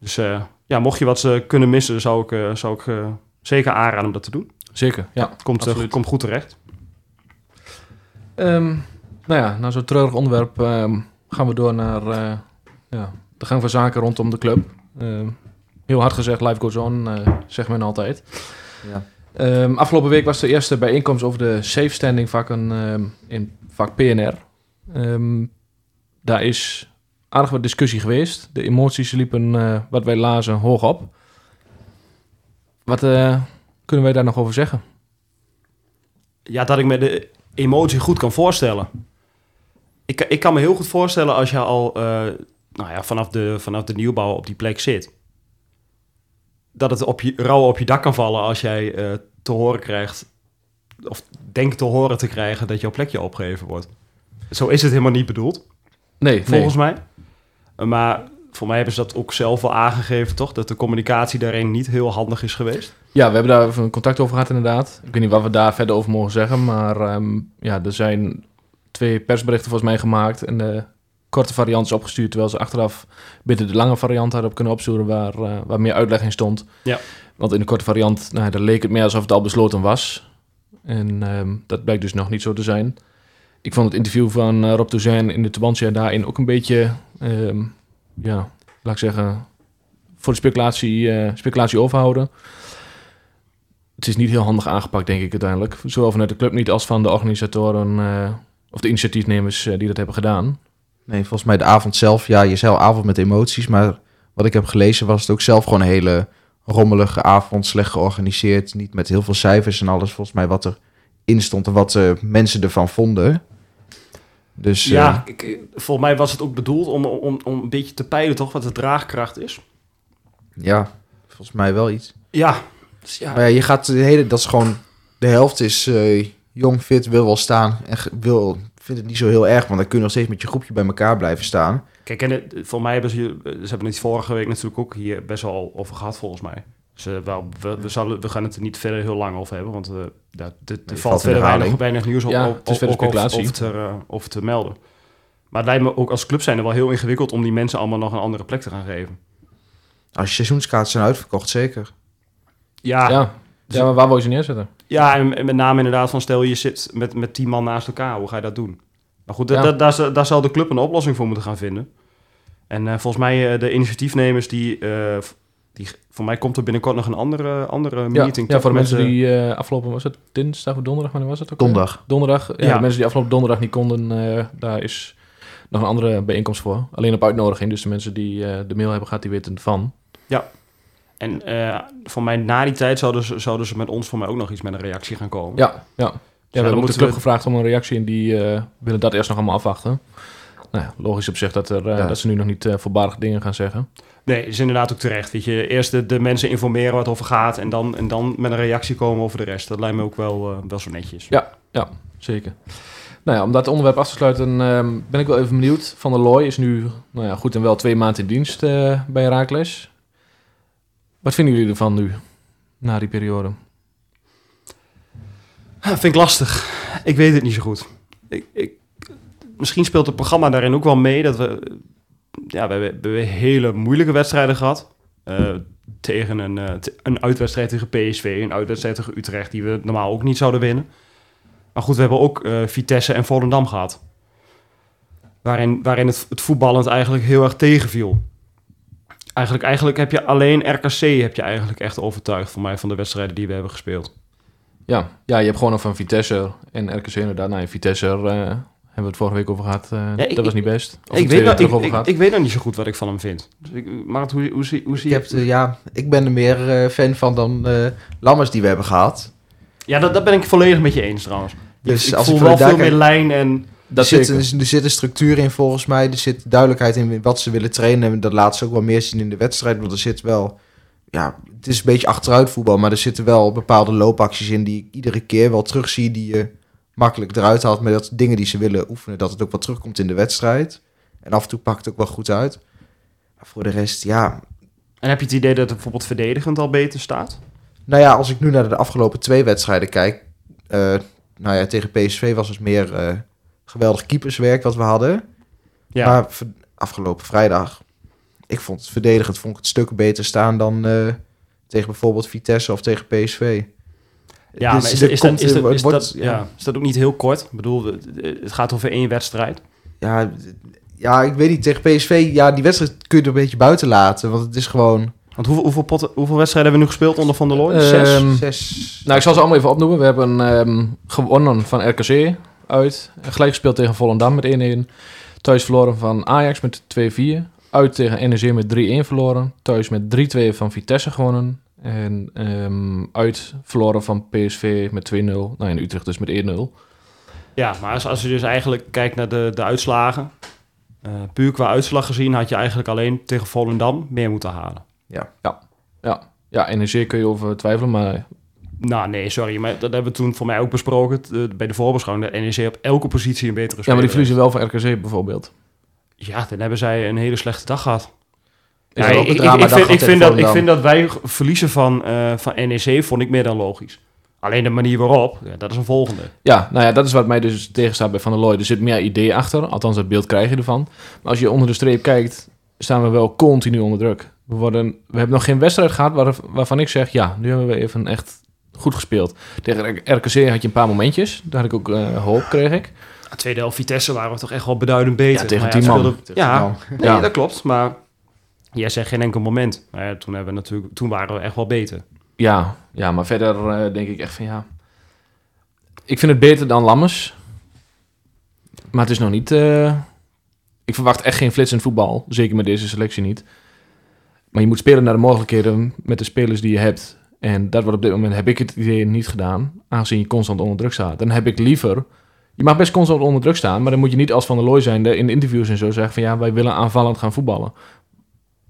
Dus eh, ja, mocht je wat ze kunnen missen, zou ik, eh, zou ik eh, zeker aanraden om dat te doen. Zeker, ja. Het komt, komt goed terecht. Ehm, nou ja, na zo'n treurig onderwerp ehm, gaan we door naar eh, ja, de gang van zaken rondom de club. Ehm, heel hard gezegd, life goes on, zegt men altijd. Ja. Ehm, afgelopen week was de eerste bijeenkomst over de safe standing vakken ehm, in vak PNR. Ehm, daar is aardig wat discussie geweest. De emoties liepen, eh, wat wij lazen, hoog op. Wat eh, kunnen wij daar nog over zeggen? Ja, dat ik me de emotie goed kan voorstellen. Ik, ik kan me heel goed voorstellen als je al eh, nou ja, vanaf, de, vanaf de nieuwbouw op die plek zit. Dat het op je, rauw op je dak kan vallen als jij eh, te horen krijgt, of denkt te horen te krijgen dat jouw plekje opgegeven wordt. Zo is het helemaal niet bedoeld, Nee, volgens mij. Maar voor mij hebben ze dat ook zelf wel aangegeven, toch? Dat de communicatie daarin niet heel handig is geweest. Ja, we hebben daar even een contact over gehad inderdaad. Ik weet niet wat we daar verder over mogen zeggen, maar ehm, ja, er zijn twee persberichten volgens mij gemaakt en de korte variant is opgestuurd, terwijl ze achteraf binnen de lange variant hadden kunnen opzoeken waar, eh, waar meer uitleg in stond. Ja. Want in de korte variant, nou, daar leek het meer alsof het al besloten was. En ehm, dat blijkt dus nog niet zo te zijn. Ik vond het interview van eh, Rob Touzijn in de Tubantia daarin ook een beetje, ehm, ja, laat ik zeggen, voor de speculatie, eh, speculatie overhouden. Het is niet heel handig aangepakt, denk ik uiteindelijk. Zowel vanuit de club niet als van de organisatoren of de initiatiefnemers die dat hebben gedaan. Nee, volgens mij de avond zelf, ja, je zei al avond met emoties, maar wat ik heb gelezen was het ook zelf gewoon een hele rommelige avond, slecht georganiseerd, niet met heel veel cijfers en alles, volgens mij wat er in stond en wat eh, mensen ervan vonden. Dus Ja, ja, ik, volgens mij was het ook bedoeld om, om, om een beetje te peilen, toch, wat de draagkracht is. ja, volgens mij wel iets. Ja, dus ja, Maar ja, je gaat de hele, dat is gewoon, de helft is eh, jong, fit, wil wel staan en wil vind het niet zo heel erg, want dan kun je nog steeds met je groepje bij elkaar blijven staan. Kijk, en het, voor mij hebben ze, ze hebben het vorige week natuurlijk ook hier best wel over gehad, volgens mij. Dus eh, wel, we, we, zullen, we gaan het er niet verder heel lang over hebben, want daar- er- er valt verder weinig, nieuws op, Ja, op- het is over, speculatie. over, te, eh, over te melden. Maar het lijkt me ook als club zijn er wel heel ingewikkeld om die mensen allemaal nog een andere plek te gaan geven. Als je seizoenskaarten zijn uitverkocht, zeker. Ja, ja. Ja. ja, maar waar wil je ze neerzetten? en, en met name inderdaad van stel je zit met, met tien man naast elkaar, hoe ga je dat doen? Maar goed, da- Ja. da- daar, zal- daar zal de club een oplossing voor moeten gaan vinden. En eh, volgens mij eh, de initiatiefnemers die, eh, die... Voor mij komt er binnenkort nog een andere, andere Ja, meeting. ja toch? voor de mensen die eh, afgelopen, was het dinsdag of donderdag, wanneer was het ook? Donderdag. Donderdag. Ja, Ja. de mensen die afgelopen donderdag niet konden, eh, daar is nog een andere bijeenkomst voor. Alleen op uitnodiging, dus de mensen die eh, de mail hebben gehad, die weten van. En eh, voor mij na die tijd zouden ze, zouden ze met ons voor mij ook nog iets met een reactie gaan komen. Ja, ja. ja we hebben ook de club we- gevraagd om een reactie en die eh, willen dat eerst nog allemaal afwachten. Nou ja, logisch op zich dat, er, eh, Ja. dat ze nu nog niet voorbarige dingen gaan zeggen. Nee, is inderdaad ook terecht. Weet je, eerst de, de mensen informeren waar het over gaat en dan, en dan met een reactie komen over de rest. Dat lijkt me ook wel, wel zo netjes. Ja. Zeker. Nou ja, om dat onderwerp af te sluiten, ehm, ben ik wel even benieuwd. Van der Looy is nu nou ja, goed en wel twee maanden in dienst bij Herakles. Wat vinden jullie ervan nu, na die periode? Vind ik lastig. Ik weet het niet zo goed. Ik, ik, misschien speelt het programma daarin ook wel mee dat we... Ja, we hebben, hele moeilijke wedstrijden gehad. Eh, tegen een, t- een uitwedstrijd tegen PSV, een uitwedstrijd tegen Utrecht... die we normaal ook niet zouden winnen. Maar goed, we hebben ook eh, Vitesse en Volendam gehad. Waarin, waarin het, het voetballend eigenlijk heel erg tegenviel. Eigenlijk, eigenlijk heb je alleen RKC heb je eigenlijk echt overtuigd... voor mij van de wedstrijden die we hebben gespeeld. Ja, ja je hebt gewoon nog van Vitesse en RKC inderdaad. Nou, Vitesse eh, hebben we het vorige week over gehad. eh, Ja, ik- dat was niet best. Of ik, weet nou, terug ik, over ik, gehad. ik weet nog niet zo goed wat ik van hem vind. Dus ik, hoe, hoe, zie, hoe zie je heb, de- ja, ik ben er meer eh, fan van dan eh, Lammers die we hebben gehad. Ja, dat, dat ben ik volledig met je eens trouwens. Dus ik als voel ik wel veel meer lijn en... dat er, zit, er zit een structuur in volgens mij. Er zit duidelijkheid in wat ze willen trainen. En dat laat ze ook wel meer zien in de wedstrijd. Want er zit wel... Ja, het is een beetje achteruit voetbal. Maar er zitten wel bepaalde loopacties in die ik iedere keer wel terugzie. Die je makkelijk eruit haalt. Maar dat dingen die ze willen oefenen. Dat het ook wel terugkomt in de wedstrijd. En af en toe pakt het ook wel goed uit. Maar voor de rest, ja... En heb je het idee dat het bijvoorbeeld verdedigend al beter staat? Nou ja, als ik nu naar de afgelopen twee wedstrijden kijk. eh, nou ja, tegen PSV was het meer eh, geweldig keeperswerk wat we hadden. Ja, Maar afgelopen vrijdag, ik vond het verdedigend vond ik het stukken beter staan dan eh, tegen bijvoorbeeld Vitesse of tegen PSV. ja Dus maar is, is, dat, komt- is, dat, is, wordt- dat, ja. is dat ook niet heel kort? Ik bedoel, het- gaat over één wedstrijd. Ja, ja, ik weet niet, tegen PSV, ja, die wedstrijd kun je er een beetje buiten laten, want het is gewoon Want hoeveel, hoeveel, potten, hoeveel wedstrijden hebben we nu gespeeld onder Van der Looy? Zes? Ehm, zes... Nou, ik zal ze allemaal even opnoemen. We hebben ehm, gewonnen van RKC uit. Gelijk gespeeld tegen Volendam met 1-1. Thuis verloren van Ajax met 2-4. Uit tegen NEC met 3-1 verloren. Thuis met 3-2 van Vitesse gewonnen. En ehm, uit verloren van PSV met 2-0. Nou, in Utrecht dus met 1-0. Ja, maar als, als je dus eigenlijk kijkt naar de, de uitslagen... eh, puur qua uitslag gezien had je eigenlijk alleen tegen Volendam meer moeten halen. Ja, NEC kun je over twijfelen, maar Nou, nee, sorry. Maar dat hebben we toen voor mij ook besproken eh, bij de voorbeschouwing. Dat NEC op elke positie een betere ja, maar die speler verliezen wel van RKC bijvoorbeeld. Ja, dan hebben zij een hele slechte dag gehad. Ja, ik, vind, ik, vind dat, ik vind dat wij verliezen van, eh, van NEC vond ik meer dan logisch. Alleen de manier waarop, ja, dat is een volgende. Ja, nou ja, dat is wat mij dus tegenstaat bij Van der Looy. Er zit meer idee achter, althans dat beeld krijg je ervan. Maar als je onder de streep kijkt, staan we wel continu onder druk. We, worden, we hebben nog geen wedstrijd gehad waar, waarvan ik zeg, ja, nu hebben we even echt goed gespeeld. Tegen RKC had je een paar momentjes, daar had ik ook eh, hoop, kreeg ik. De tweede helft Vitesse waren we toch echt wel beduidend beter. Ja, tegen ze man. Ja, nee, Ja. dat klopt. Maar jij zegt geen enkel moment. Maar ja, toen, hebben we natuurlijk, toen waren we echt wel beter. Ja, ja maar verder eh, denk ik echt van ja. Ik vind het beter dan Lammers. Maar het is nog niet. eh, ik verwacht echt geen flitsend voetbal. Zeker met deze selectie niet. Maar je moet spelen naar de mogelijkheden met de spelers die je hebt. En dat wordt op dit moment heb ik het idee niet gedaan. Aangezien je constant onder druk staat. Dan heb ik liever. Je mag best constant onder druk staan. Maar dan moet je niet als Van der Looy zijn in de interviews en zo zeggen van ja, wij willen aanvallend gaan voetballen.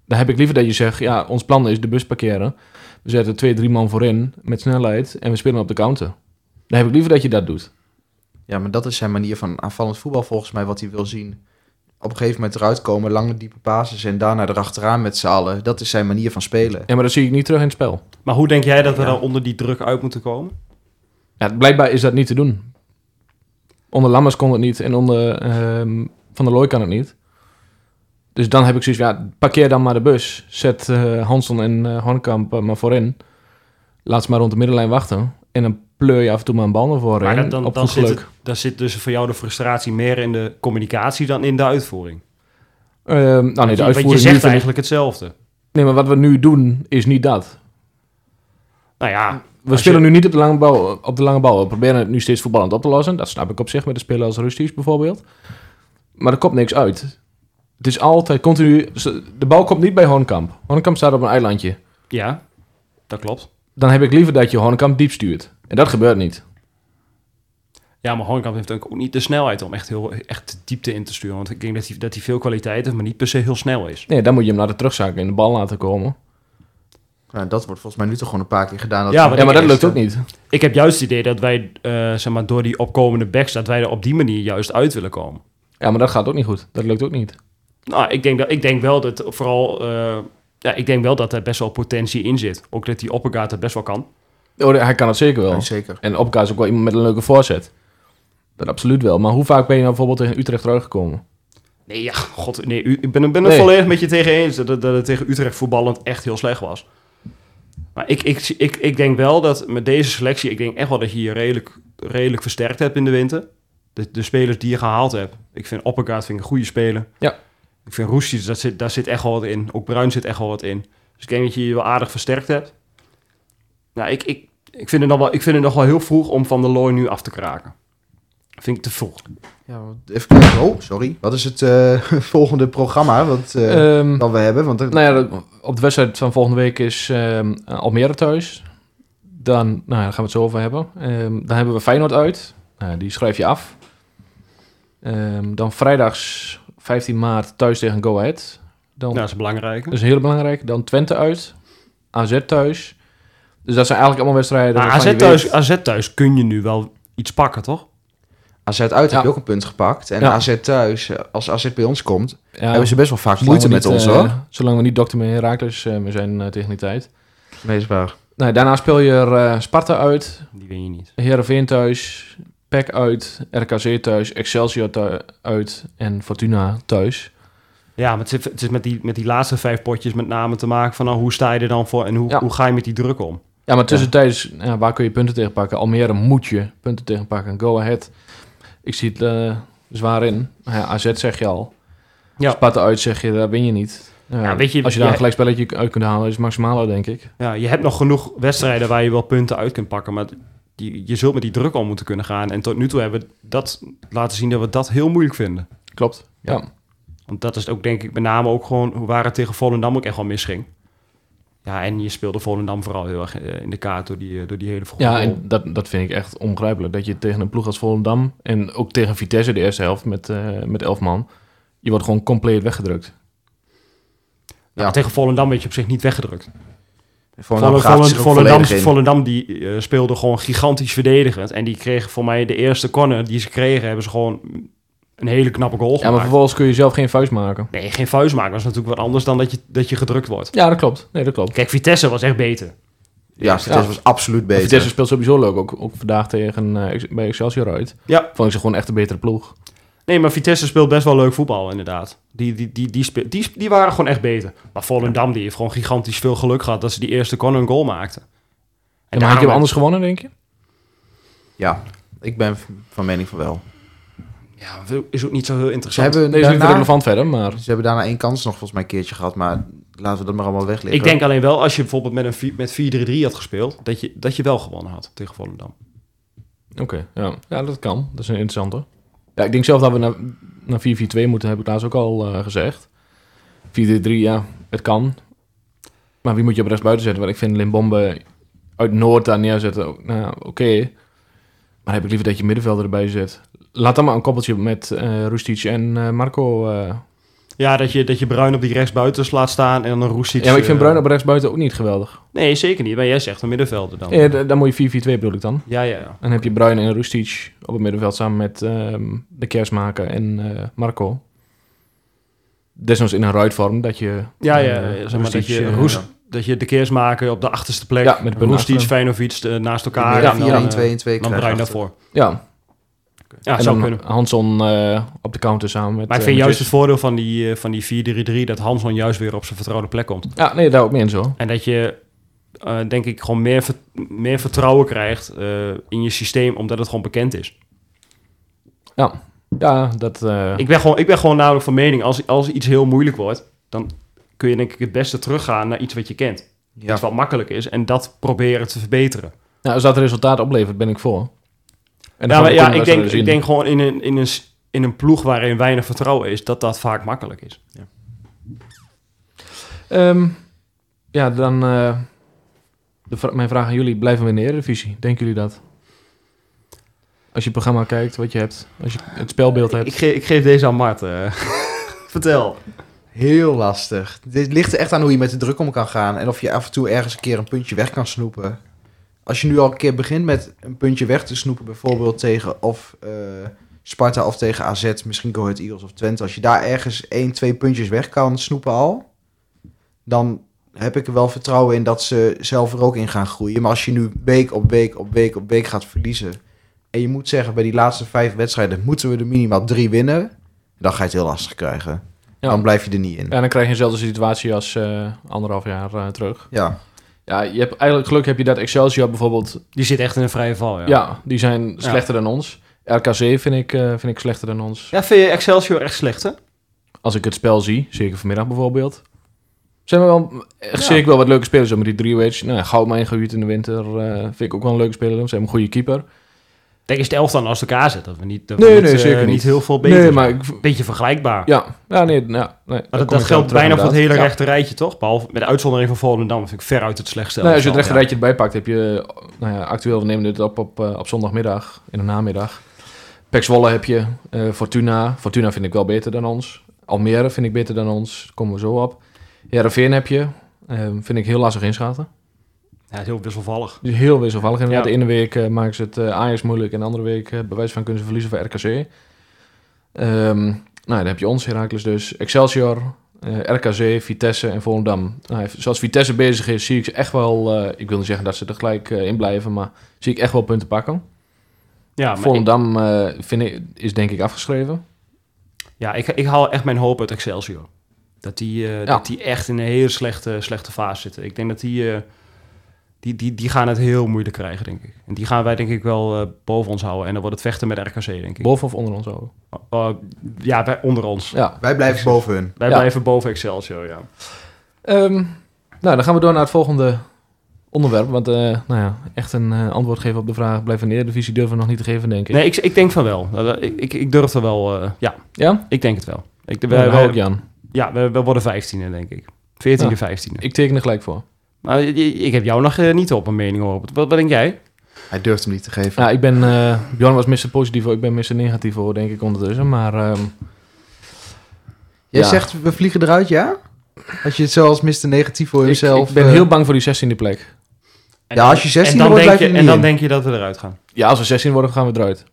Dan heb ik liever dat je zegt, ja, ons plan is de bus parkeren. We zetten twee, drie man voorin met snelheid en we spelen op de counter. Dan heb ik liever dat je dat doet. Ja, maar dat is zijn manier van aanvallend voetbal volgens mij wat hij wil zien. Op een gegeven moment eruit komen, lange diepe passes en daarna erachteraan met z'n allen. Dat is zijn manier van spelen. Ja, maar dat zie ik niet terug in het spel. Maar hoe denk jij dat we Ja. dan onder die druk uit moeten komen? Ja, blijkbaar is dat niet te doen. Onder Lammers kon het niet en onder ehm, Van der Looy kan het niet. Dus dan heb ik zoiets van, ja, parkeer dan maar de bus. Zet eh Hanson en eh Hornkamp maar voorin. Laat ze maar rond de middenlijn wachten. En dan pleur je af en toe maar een bal naar voren. Maar dan, op dan, zit geluk. het, dan zit dus voor jou de frustratie meer in de communicatie dan in de uitvoering. Ehm, nou nee, Want de je- uitvoering je zegt ik- eigenlijk hetzelfde. Nee, maar wat we nu doen is niet dat. Nou ja, We spelen je- nu niet op de, lange bal, op de lange bal. We proberen het nu steeds voetballend op te lossen. Dat snap ik op zich met de speler als Rusties bijvoorbeeld. Maar er komt niks uit. Het is altijd continu... De bal komt niet bij Hornkamp. Hornkamp staat op een eilandje. ja, dat klopt. Dan heb ik liever dat je Hornkamp diep stuurt. En dat gebeurt niet. Ja, maar Hornkamp heeft ook niet de snelheid om echt, heel, echt de diepte in te sturen. Want ik denk dat hij, dat hij veel kwaliteit heeft, maar niet per se heel snel is. Nee, dan moet je hem naar de terugzakken en de bal laten komen. Nou, dat wordt volgens mij nu toch gewoon een paar keer gedaan. Dat Ja, maar Ja, maar dat lukt ook niet. Ik heb juist het idee dat wij, eh, zeg maar, door die opkomende backs, dat wij er op die manier juist uit willen komen. Ja, maar dat gaat ook niet goed. Dat lukt ook niet. Nou, ik denk, dat, ik denk wel dat vooral, eh, ja, ik denk wel dat er best wel potentie in zit. Ook dat die Oppegaard het best wel kan. Oh, hij kan het zeker wel. Zeker. En Opka is ook wel iemand met een leuke voorzet. Dat absoluut wel. Maar hoe vaak ben je nou bijvoorbeeld tegen Utrecht teruggekomen? Nee, ja, god, nee, ik ben, ben het Nee. volledig met je tegen eens dat, het- dat het tegen Utrecht voetballend echt heel slecht was. Maar ik, ik, ik, ik denk wel dat met deze selectie, ik denk echt wel dat je je redelijk, redelijk versterkt hebt in de winter. De, de spelers die je gehaald hebt. Ik vind Oppegaard vind ik een goede speler. Ja. Ik vind Roesjes, dat zit, daar zit echt wel wat in. Ook Bruin zit echt wel wat in. Dus ik denk dat je je wel aardig versterkt hebt. Nou, ik, ik, ik, vind het nog wel, ik vind het nog wel heel vroeg om Van der Looy nu af te kraken. Vind ik te vroeg. Ja, even kijken. Oh, sorry. Wat is het eh, [laughs] volgende programma wat, dat we hebben? Want er- Nou ja, de- op de wedstrijd van volgende week is ehm, Almere thuis. Dan, nou, ja, daar gaan we het zo over hebben. Ehm, dan hebben we Feyenoord uit. Nou, die schrijf je af. Ehm, dan vrijdags 15 maart thuis tegen Go Ahead. Dan, Nou, dat is belangrijk. Dat is heel belangrijk. Dan Twente uit. AZ thuis. Dus dat zijn eigenlijk allemaal wedstrijden. Maar AZ je thuis, AZ thuis kun je nu wel iets pakken, toch? AZ uit Ja. heb je ook een punt gepakt. En Ja. AZ thuis, als AZ bij ons komt, ja, hebben ze best wel vaak moeite met niet, ons, eh, hoor. Zolang we niet dokter met Herakles uh, zijn eh, tegen die tijd. Weesbaar. Nou, daarna speel je er eh, Sparta uit. Die win je niet. Heerenveen thuis, PEC uit, RKC thuis, Excelsior uit en Fortuna thuis. Ja, maar het is, het is met, die, met die laatste vijf potjes met name te maken van nou, hoe sta je er dan voor en hoe, Ja. hoe ga je met die druk om? Ja, maar tussentijds, ja, waar kun je punten tegen pakken? Almere moet je punten tegen pakken. Go ahead. Ik zie het eh, zwaar in. Ja, AZ zeg je al. Ja. Sparta uit zeg je, daar win je niet. Ja, Ja, weet je, als je daar een gelijkspelletje uit kunt halen, is het maximale, denk ik. Ja, je hebt nog genoeg wedstrijden waar je wel punten uit kunt pakken, maar die, je zult met die druk om moeten kunnen gaan. En tot nu toe hebben we dat laten zien dat we dat heel moeilijk vinden. Klopt. Ja. Want dat is ook denk ik met name ook gewoon waar het tegen Volendam ook echt wel misging. Ja, en je speelde Volendam vooral heel erg eh, in de kaart door die, eh, door die hele vroege Ja, en dat, dat vind ik echt onbegrijpelijk. Dat je tegen een ploeg als Volendam en ook tegen Vitesse de eerste helft met, eh met elf man, je wordt gewoon compleet weggedrukt. Nou, tegen Volendam werd je op zich niet weggedrukt. Volendam Volendam, die eh, speelde gewoon gigantisch verdedigend. En die kregen voor mij de eerste corner die ze kregen, hebben ze gewoon een hele knappe goal Ja, maar vervolgens kun je zelf geen vuist maken. Nee, geen vuist maken. Dat is natuurlijk wat anders dan dat je, dat je gedrukt wordt. Ja, dat klopt. Nee, dat klopt. Kijk, Vitesse was echt beter. Ja, Vitesse Ja. was absoluut beter. Vitesse speelt sowieso leuk. Ook, ook vandaag tegen, eh, Ex- bij Excelsior uit. Ja. Vond ik ze gewoon echt een betere ploeg. Nee, maar Vitesse speelt best wel leuk voetbal, inderdaad. Die, die, die, die, speel- die, die waren gewoon echt beter. Maar Volendam die heeft gewoon gigantisch veel geluk gehad dat ze die eerste corner een goal maakten. En maar had je hem anders gewonnen, denk je? Ja, ik ben van mening van wel. Ja, is ook niet zo heel Ze interessant. hebben, Nee, is niet daarna, relevant verder, maar... ze hebben daarna één kans nog volgens mij een keertje gehad, maar laten we dat maar allemaal wegleggen. Ik denk alleen wel, als je bijvoorbeeld met een met 4-3-3 had gespeeld, dat je, dat je wel gewonnen had tegen Volendam. Oké, ja. ja, dat kan. Dat is een interessante. Ja, ik denk zelf dat we naar, naar 4-4-2 moeten, heb ik laatst ook al eh, gezegd. 4-3, ja, het kan. Maar wie moet je op rechts buiten zetten? Want ik vind Limbombe uit Noord daar neerzetten, ook, nou, oké. Maar heb ik liever dat je middenvelder erbij zet. Laat dan maar een koppeltje met Rustic en eh, Marco. eh, Ja, dat je, dat je Bruin op die rechtsbuiten laat staan en dan een Roestic... Ja, maar ik vind Bruin op rechtsbuiten ook niet geweldig. Nee, zeker niet. Maar jij zegt een middenvelder dan. Ja, dan moet je 4-4-2 bedoel ik dan. Ja, ja, ja. En dan heb je Bruin en Rustic op het middenveld samen met ehm, de Kersmaker en Marco. Desnoods in een ruitvorm dat je... Ja, ja, ja, zeg maar dat Rustic, je, eh, Roes, dat je de keers maken op de achterste plek. Ja, met Roestic, achteren. Feyenoord eh, naast elkaar. Ja, en dan, 4 1 eh, 2 en 2 Dan Bruin daarvoor. Ja, Ja, en zou dan kunnen. Hanson eh, op de counter samen met... Maar ik eh, vind juist het voordeel van die, van die 4-3-3 dat Hanson juist weer op zijn vertrouwde plek komt. Ja, nee, daar ook mee in zo. En dat je, eh, denk ik, gewoon meer, ver- meer vertrouwen krijgt eh, in je systeem, omdat het gewoon bekend is. Ja, ja dat... eh, Ik ben gewoon, ik ben gewoon namelijk van mening, als, als iets heel moeilijk wordt, dan kun je denk ik het beste teruggaan naar iets wat je kent. Ja. Iets wat makkelijk is en dat proberen te verbeteren. nou, als dat resultaat oplevert, ben ik voor. En Ja, maar ja, ik denk, ik denk gewoon in een, in, een, in een ploeg waarin weinig vertrouwen is, dat dat vaak makkelijk is. Ehm, ja, dan... eh, de vra- mijn vraag aan jullie, blijven we in de Eredivisie? Denken jullie dat? Als je het programma kijkt, wat je hebt. Als je het spelbeeld hebt. Ik, ge- ik geef deze aan Mart. eh. [laughs] Vertel. Heel lastig. Dit ligt er echt aan hoe je met de druk om kan gaan. En of je af en toe ergens een keer een puntje weg kan snoepen. Als je nu al een keer begint met een puntje weg te snoepen, bijvoorbeeld tegen of eh, Sparta of tegen AZ, misschien Go Ahead Eagles of Twente. Als je daar ergens één, twee puntjes weg kan snoepen al, dan heb ik er wel vertrouwen in dat ze zelf er ook in gaan groeien. Maar als je nu week op week op week op week gaat verliezen. En je moet zeggen, bij die laatste vijf wedstrijden moeten we er minimaal drie winnen. Dan ga je het heel lastig krijgen. Ja. Dan blijf je er niet in. Ja, dan krijg je dezelfde situatie als eh, anderhalf jaar eh, terug. Ja. Ja, je hebt eigenlijk geluk heb je dat Excelsior bijvoorbeeld. Die zit echt in een vrije val, ja. Ja, die zijn slechter dan ons. RKC vind ik, eh, vind ik slechter dan ons. Ja, vind je Excelsior echt slecht, hè? Als ik het spel zie, zeker vanmiddag bijvoorbeeld. Zijn we wel echt Ja. zeker wel wat leuke spelers. Met die Driewedge. Nou, ja, Goudmijn, Gehuut in de winter. eh, vind ik ook wel een leuke speler. Ze hebben een goede keeper. Denk eens de elftal naast elkaar zetten. Dat we niet, dat we Nee, niet, nee, eh, zeker niet niet. heel veel beter Nee, maar ik, Beetje vergelijkbaar. ja, ja, nee, ja, nee, Maar dat, geldt bijna voor het hele. Ja. rechte rijtje, toch? Behalve met de uitzondering van Volendam vind ik veruit het slechtste Nee, als je het rechte rijtje erbij pakt, heb je... Nou ja, actueel we nemen dit op op, eh, op zondagmiddag, in de namiddag. Pek Zwolle heb je, eh, Fortuna. Fortuna vind ik wel beter dan ons. Almere vind ik beter dan ons, Daar komen we zo op. Heerenveen heb je, vind ik heel lastig inschatten. Ja, heel wisselvallig. Dus heel wisselvallig inderdaad. Ja. De ene week eh, maken ze het eh Ajax moeilijk en de andere week bij wijze van kunnen ze verliezen van RKC. Ehm, nou, dan heb je ons, Heracles dus, Excelsior, RKC, Vitesse en Volendam. Nou, zoals Vitesse bezig is, zie ik ze echt wel, ik wil niet zeggen dat ze er gelijk in blijven, maar zie ik echt wel punten pakken. Ja, ik, Volendam eh, vind ik, is denk ik afgeschreven. ja ik, ik haal echt mijn hoop uit Excelsior. Dat die, dat die echt in een hele slechte, slechte fase zitten. Ik denk dat die, die, die, die gaan het heel moeilijk krijgen, denk ik. En die gaan wij denk ik wel eh, boven ons houden. En dan wordt het vechten met RKC, denk ik. Boven of onder ons ook. Uh, ja, bij, onder ons. Ja. Wij blijven boven hun. Wij Ja. blijven boven Excelsior, ja. Ehm, nou, dan gaan we door naar het volgende onderwerp. Want eh, nou ja, echt een eh, antwoord geven op de vraag... blijven in de Eredivisie durven we nog niet te geven, denk ik. Nee, ik, ik denk van wel. Ik, ik, ik durf er wel... eh, ja, Ja? ik denk het wel. Ik, Wij, wij, hou wij- ik Jan. ja, we, we worden 15e, denk ik. 14e, Ja. 15e. Ik teken er gelijk voor. Maar je- ik heb jou nog eh, niet op een mening over. Wat, wat denk jij? Hij durft hem niet te geven. Ja, ik ben... eh Bjorn was Mr. Positief voor, ik ben Mr. Negatief voor, denk ik ondertussen. Maar ehm, Jij ja. zegt, we vliegen eruit, ja? Als je het zo als Mr. Negatief voor jezelf... ik ben eh, heel bang voor die 16e plek. En Ja, dan- als je 16e en dan wordt, denk blijf je je, En dan in. denk je dat we eruit gaan. Ja, als we 16 worden, gaan we eruit.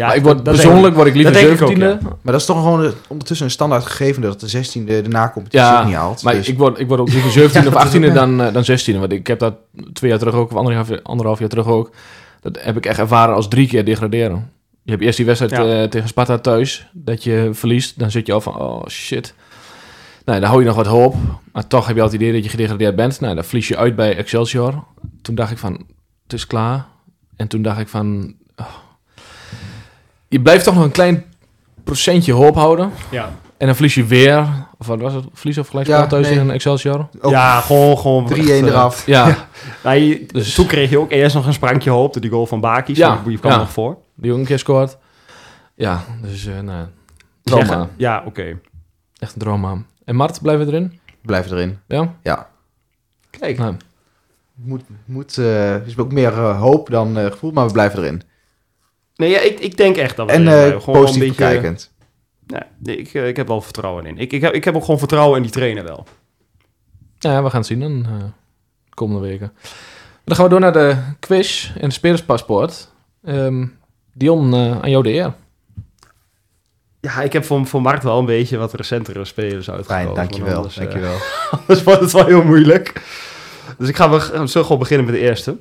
Ja, maar ik word, dat- persoonlijk word ik liever dat denk ik ook, 17e. Maar dat is toch gewoon ondertussen een standaard gegeven... dat de 16e de na-competitie Ja, niet haalt. Maar Dus- ik, word, ik word ook liever 17 Ja, [laughs] of dat is 18e ook, dan, eh, dan 16e. Want ik heb dat twee jaar terug ook, of anderhalf, anderhalf jaar terug ook. Dat heb ik echt ervaren als drie keer degraderen. Je hebt eerst die wedstrijd Ja. eh, tegen Sparta thuis. Dat je verliest. Dan zit je al van, oh shit. Nou, dan hou je nog wat hoop. Maar toch heb je altijd het idee dat je gedegradeerd bent. Nou, dan verlies je uit bij Excelsior. Toen dacht ik van, het is klaar. En toen dacht ik van... oh. Je blijft toch nog een klein procentje hoop houden. Ja, En dan verlies je weer... Of wat was het? Verlies of gelijkspel Ja, thuis nee. tegen Excelsior? Ook ja gewoon... gewoon 3-1 echt, eh, eraf. Ja, [laughs] nou, je- [laughs] Dus- Toen kreeg je ook eerst nog een sprankje hoop door die goal van Baki. Ja, je kwam ja. nog voor. die ook een keer scoort. Ja, dus eh nou, trauma. Ja, oké. Echt een trauma. En Mart, blijven we erin? Blijf erin. Ja? Ja. Kijk. Nou, Moet, moet, eh, er is ook meer hoop dan eh, gevoel, maar we blijven erin. Nee, ja, ik, ik denk echt dat we En erin eh blijven. Gewoon positief een beetje... bekijkend. Ja, nee, ik, eh, ik heb wel vertrouwen in. Ik, ik, heb, ik heb ook gewoon vertrouwen in die trainer wel. Ja, we gaan het zien dan eh, de komende weken. Dan gaan we door naar de quiz en de spelerspaspoort. Ehm Dion, aan jou de eer. Ja, ik heb voor, voor Mart wel een beetje wat recentere spelers uitgekozen. Fijn, dankjewel. Anders, dankjewel. [laughs] anders wordt het wel heel moeilijk. Dus ik ga, we zo gewoon beginnen met de eerste.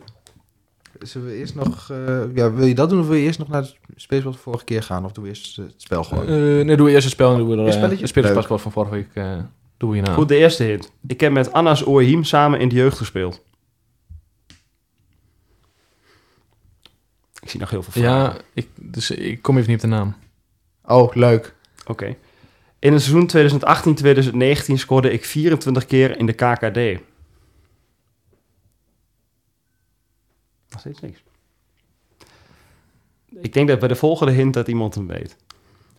Zullen we eerst nog... eh, ja, wil je dat doen of wil je eerst nog naar het space wat we vorige keer gaan? Of doen we eerst het spel gewoon? Eh, nee, doen we eerst een spel en doen we er, Een eh, spelletje? de spelerspaspoort van vorige week. eh doen we hierna. Goed, de eerste hint. Ik heb met Anna's Oahim samen in de jeugd gespeeld. Ik zie nog heel veel vragen. Ja, ik, dus ik kom even niet op de naam. Oh, leuk. Oké. In het seizoen 2018-2019 scoorde ik 24 keer in de KKD. Nog steeds niks. Ik denk dat bij de volgende hint dat iemand hem weet.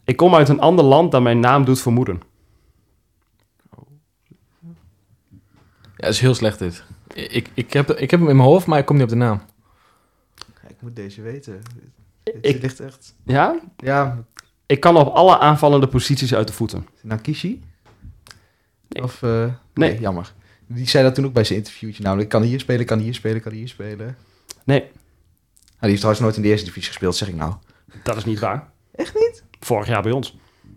Ik kom uit een ander land dan mijn naam doet vermoeden. Ja, dat is heel slecht dit. Ik, ik, heb, ik heb hem in mijn hoofd, maar ik kom niet op de naam. Ik moet deze weten. Dit Ik- ligt echt... Ja? Ja, Ik kan op alle aanvallende posities uit de voeten. is het nou? Nee. Of, eh, nee. jammer. Die zei dat toen ook bij zijn interviewtje. Namelijk, ik kan hier spelen, kan hier spelen, kan hier spelen. Nee, Nou, die heeft trouwens nooit in de eerste divisie gespeeld, zeg ik nou. dat is niet waar. Echt niet? Vorig jaar bij ons.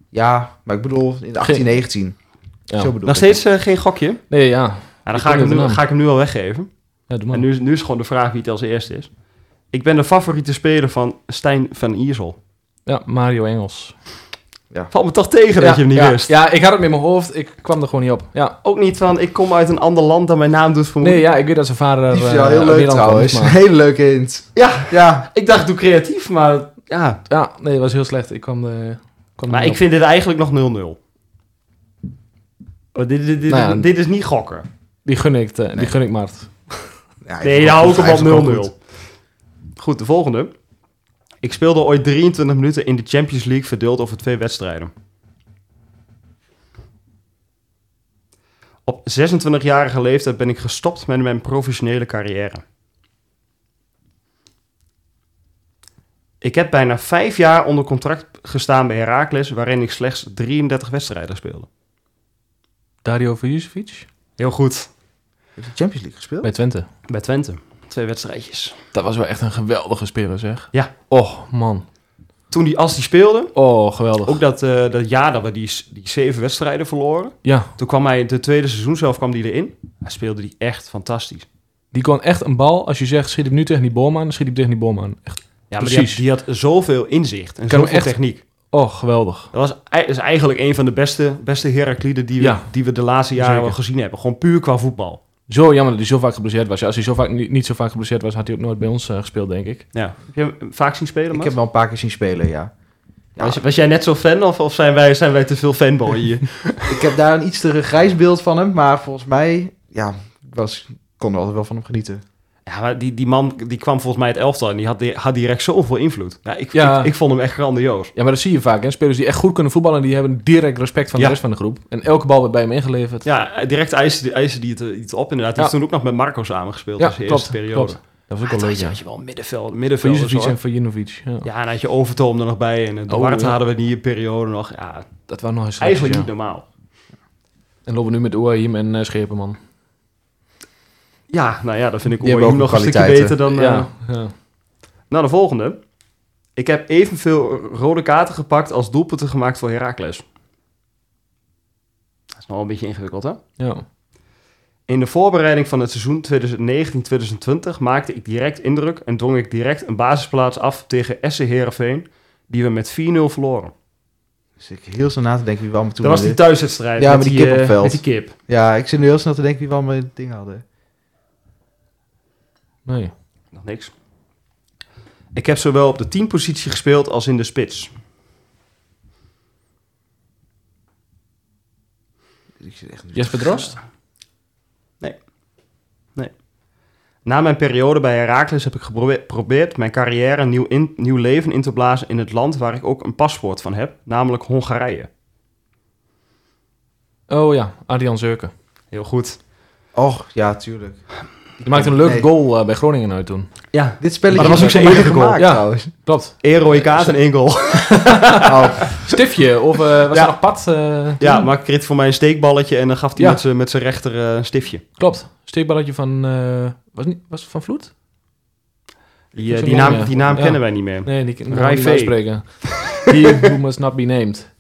Ja, maar ik bedoel in de 18, 19. Ja. Zo bedoel Nog ik. steeds eh, geen gokje? Nee, ja. Ja, dan Ik ga ik, hem nu, ga ik hem nu al weggeven. ja doe maar. En nu, is- nu is gewoon de vraag wie het als eerste is. Ik ben de favoriete speler van Stijn van Iersel. Ja, Mario Engels. Valt me toch tegen dat je hem niet ja, wist. Ja, ik had hem in mijn hoofd. Ik kwam er gewoon niet op. Ja. Ook niet van, ik kom uit een ander land dan mijn naam doet vermoeden. Nee, ja, ik weet dat zijn vader... Die is eh, wel heel leuk trouwens. hele leuke hint. Ja, Ja, ik dacht doe creatief, maar ja. Ja, nee, dat was heel slecht. Ik kwam, de, kwam Maar ik op. vind dit eigenlijk nog 0-0. Oh, dit, dit, dit, Nou ja, dit is niet gokken. Die gun ik, te- die Nee. gun ik Mart. Ja, Nee, heeft op 0-0. goed. Goed, de volgende. Ik speelde ooit 23 minuten in de Champions League verdeeld over twee wedstrijden. Op 26-jarige leeftijd ben ik gestopt met mijn professionele carrière. Ik heb bijna vijf jaar onder contract gestaan bij Heracles, waarin ik slechts 33 wedstrijden speelde. Dario Vujovic Heel goed. Heeft de Champions League gespeeld? bij Twente. Bij Twente. Twee wedstrijdjes. Dat was wel echt een geweldige speler, zeg. Ja. Oh, man. Toen die, als die speelde, Oh, geweldig. ook dat, eh, dat jaar dat we die, die zeven wedstrijden verloren, Ja, Toen kwam hij, de tweede seizoen zelf kwam hij erin. Hij speelde die echt fantastisch. die kon echt een bal. Als je zegt, schiet hem nu tegen die bolman, dan schiet hij tegen die bolman. Echt. Ja, maar die had, Precies. die had zoveel inzicht en zoveel echt- techniek. Oh, geweldig. Dat was is eigenlijk een van de beste, beste Herakliden die we, Ja. die we de laatste jaren Zeker. gezien hebben. Gewoon puur qua voetbal. Zo jammer dat hij zo vaak geblesseerd was. Ja, als hij zo vaak, niet, niet zo vaak geblesseerd was, had hij ook nooit bij ons eh, gespeeld, denk ik. Ja. Heb je hem vaak zien spelen, Ik heb hem wel een paar keer zien spelen, ja. Ja, was, was jij net zo fan of, of zijn, wij, zijn wij te veel fanboy hier? [laughs] ik heb daar een iets te grijs beeld van hem, maar volgens mij, ja, was, kon er altijd wel van hem genieten. Ja, maar die, die man die kwam volgens mij het elftal en die had, die had direct zoveel invloed. Ja, ik, Ja. Ik, ik vond hem echt grandioos. Ja, maar dat zie je vaak. Hè? Spelers die echt goed kunnen voetballen, die hebben direct respect van Ja. de rest van de groep. En elke bal werd bij hem ingeleverd. Ja, direct eisen, eisen die het, eh, iets op inderdaad. Ja. heeft toen ook nog met Marco samengespeeld Ja, in klopt, eerste periode. klopt. Dat was ook Ja, wel leuk, had je, ja. had je wel middenveld, middenveld Vujovic en Vujinovic. Ja. Ja, en had je Overtoom er nog bij. En de Oh, ja. hadden we die periode nog. Ja, Dat was nog eens eigenlijk niet normaal. En lopen we nu met Oahim en uh, Schepenman. Ja, nou ja, dat vind ik Die ook nog een stukje beter dan... ja, eh, ja. Nou, de volgende. Ik heb evenveel rode kaarten gepakt als doelpunten gemaakt voor Heracles. Dat is nog wel een beetje ingewikkeld, hè? ja. In de voorbereiding van het seizoen 2019-2020 maakte ik direct indruk en dwong ik direct een basisplaats af tegen SC Heerenveen, die we met 4-0 verloren. Dus ik heel snel na te denken wie wel me toen Dat was die thuiswedstrijd. Ja, met met die kip op eh, veld. Met die kip. Ja, ik zit nu heel snel te denken wie wel mijn ding hadden. Nee. Nog niks. Ik heb zowel op de 10 positie gespeeld als in de spits. Ik zit echt Jesper Drost? Na mijn periode bij Heracles heb ik geprobe- geprobeerd mijn carrière een nieuw, in, nieuw leven in te blazen in het land waar ik ook een paspoort van heb, namelijk Hongarije. Oh ja, Adrian Zeuken. Heel goed. Och, ja, tuurlijk. Die maakte een leuke Nee. goal eh, bij Groningen uit toen. Ja, Dit spelletje Maar dat was ook zijn enige goal. gemaakt Ja. trouwens. Klopt. één rode kaart en één goal. [laughs] Oh, Stiftje, of eh, was Ja. er nog pad? eh, Ja, maar ik kreeg voor mij een steekballetje en dan gaf hij Ja. met zijn- met zijn rechter een stiftje. Klopt. Steekballetje van, eh, was, niet, was het van Vloed? Die, die naam, die naam Ja. kennen wij niet meer. Nee, die kan niet uitspreken. [laughs] He who must not be named.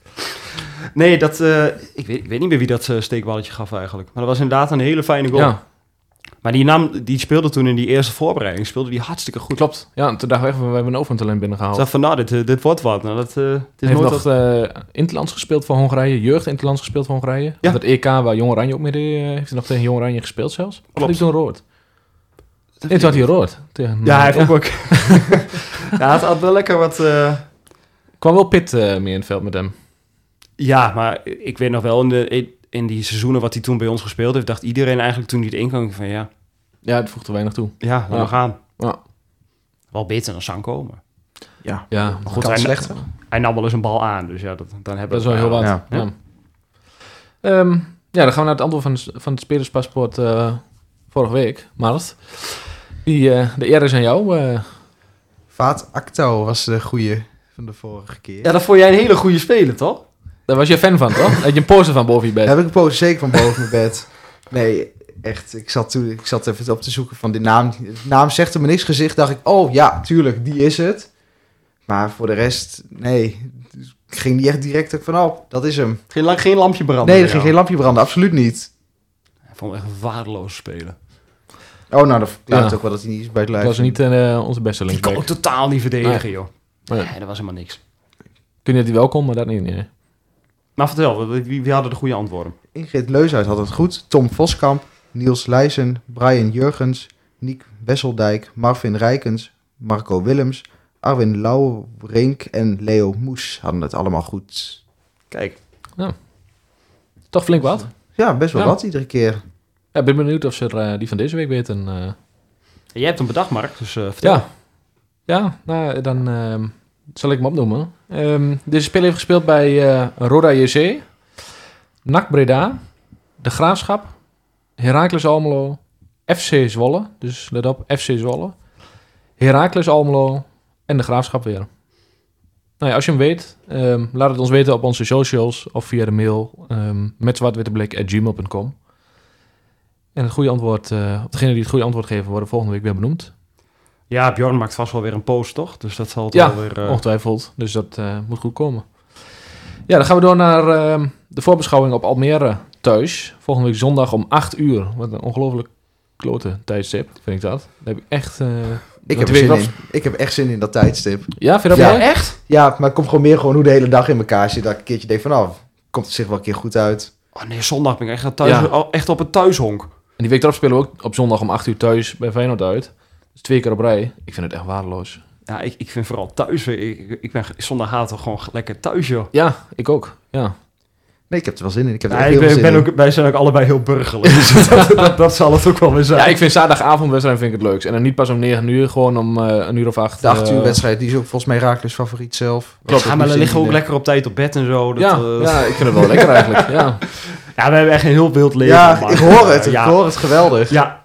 Nee, dat, eh, ik, weet, ik weet niet meer wie dat steekballetje gaf eigenlijk. Maar dat was inderdaad een hele fijne goal. Ja, Maar die, naam, die speelde toen in die eerste voorbereiding. Speelde die hartstikke goed. klopt. Ja, en toen dachten we we hebben een overtalent Ik binnengehaald. dacht van, nou, dit, eh, dit wordt wat. Nou, dat, eh, het is Hij heeft nog eh Interlands gespeeld voor Hongarije, jeugd Interlands gespeeld voor Hongarije. Ja. Op het EK waar Jong Oranje ook mee deed, heeft hij nog tegen Jong Oranje gespeeld zelfs. Klopt. liep toen rood? Nee, toen had hij rood. Tegen, Ja, hij heeft ja. ook [laughs] ja, het had wel lekker wat... kwam wel Pit meer in het veld met hem. Ja, maar ik weet nog wel, in, de, in die seizoenen wat hij toen bij ons gespeeld heeft... dacht iedereen eigenlijk toen hij het inkwam van... Ja, Ja, het voegt er weinig toe. ja laat Ja. maar gaan. Ja. Wel beter dan Sanko, maar... ja. Ja, Goed, hij, slechter. hij nam wel eens een bal aan, dus ja, dat, dan hebben Dat is we wel heel wat. Ja. Ja. Ehm, ja, dan gaan we naar het antwoord van, van het spelerspaspoort eh, vorige week, Mart. Die, eh, de eer is aan jou. eh. Vaat Acto was de goede van de vorige keer. Ja, dat vond jij een hele goede speler, toch? Daar was je fan van, toch? Had je een poster van boven je bed? Daar heb ik een poos zeker van boven mijn bed. Nee, echt. Ik zat, toen, ik zat even op te zoeken van die naam. De naam zegt er me niks gezicht. Dacht ik, oh ja, tuurlijk, die is het. Maar voor de rest, nee. Ik ging niet echt direct ook van, oh, dat is hem. Geen, geen lampje branden. Nee, er ging jou. geen lampje branden, absoluut niet. Ik vond echt een waardeloze speler. Oh, nou, dat verklaart Ja. ook wel dat hij niet is bij het Dat lijf. was niet eh, onze beste Die kon ook totaal niet verdedigen, joh. Nee. Nee, dat was helemaal niks. Kun je dat hij wel kon, maar dat niet. Nee. Maar vertel, wie, wie hadden de goede antwoorden? Ingrid Leushuis had het goed. Tom Voskamp, Niels Leijsen, Brian Jurgens, Niek Wesseldijk, Marvin Rijkens, Marco Willems, Arwin Lauwrink en Leo Moes hadden het allemaal goed. Kijk, Toch flink wat. Ja, best wel Ja. wat iedere keer. Ja, ik ben benieuwd of ze er, eh, die van deze week weten. eh. jij hebt hem bedacht, Mark, dus eh, vertel. ja. Ja, nou, dan ehm, zal ik hem opnoemen. Ehm, deze speler heeft gespeeld bij eh, Roda JC, NAC Breda, De Graafschap, Heracles Almelo, FC Zwolle. Dus let op, FC Zwolle. Heracles Almelo en De Graafschap weer. Nou ja, als je hem weet, ehm, laat het ons weten op onze socials of via de mail um, met zwartwitteblik.gmail.com. En het goede antwoord, eh, degene die het goede antwoord geven, worden volgende week weer benoemd. Ja, Bjorn maakt vast wel weer een post, toch? Dus dat zal het Ja, wel weer... eh, Ongetwijfeld, dus dat eh, moet goed komen. Ja, dan gaan we door naar ehm, de voorbeschouwing op Almere thuis. Volgende week zondag om 8 uur. Wat een ongelooflijk klote tijdstip, vind ik dat. Daar heb ik echt... eh, Ik heb, zin in. ik heb echt zin in dat tijdstip. Ja, vind je dat Ja. mooi? Echt? Ja, maar ik kom gewoon meer gewoon hoe de hele dag in elkaar zit. Dat ik een keertje denk van, nou, komt het zich wel een keer goed uit. Oh nee, zondag ben ik echt, thuis, Ja. echt op het thuishonk. En die week erop spelen we ook op zondag om 8 uur thuis bij Feyenoord uit. Dus twee keer op rij. Ik vind het echt waardeloos. Ja, ik, ik vind vooral thuis... Ik, ik, ben zondagavond toch gewoon lekker thuis, joh. Ja, ik ook. Ja. Nee, ik heb er wel zin in. Ik heb er Ja, ik heel ben, veel zin ben in. ook, wij zijn ook allebei heel burgerlijk. [laughs] Dus dat, dat, dat zal het ook wel weer zijn. ja, ik vind zaterdagavondwedstrijd vind ik het leukst. En dan niet pas om 9 uur, gewoon om eh, een uur of acht. De 8 uur eh, wedstrijd, die is ook volgens mij Raakles favoriet zelf. Klopt. Ja, maar dan liggen we ook lekker op tijd op bed en zo. Dat, Ja, eh, ja, ik vind het wel lekker eigenlijk. Ja. [laughs] ja, we hebben echt een heel wild leven. Ja, ik hoor het. Ja, Ik hoor het geweldig. ja.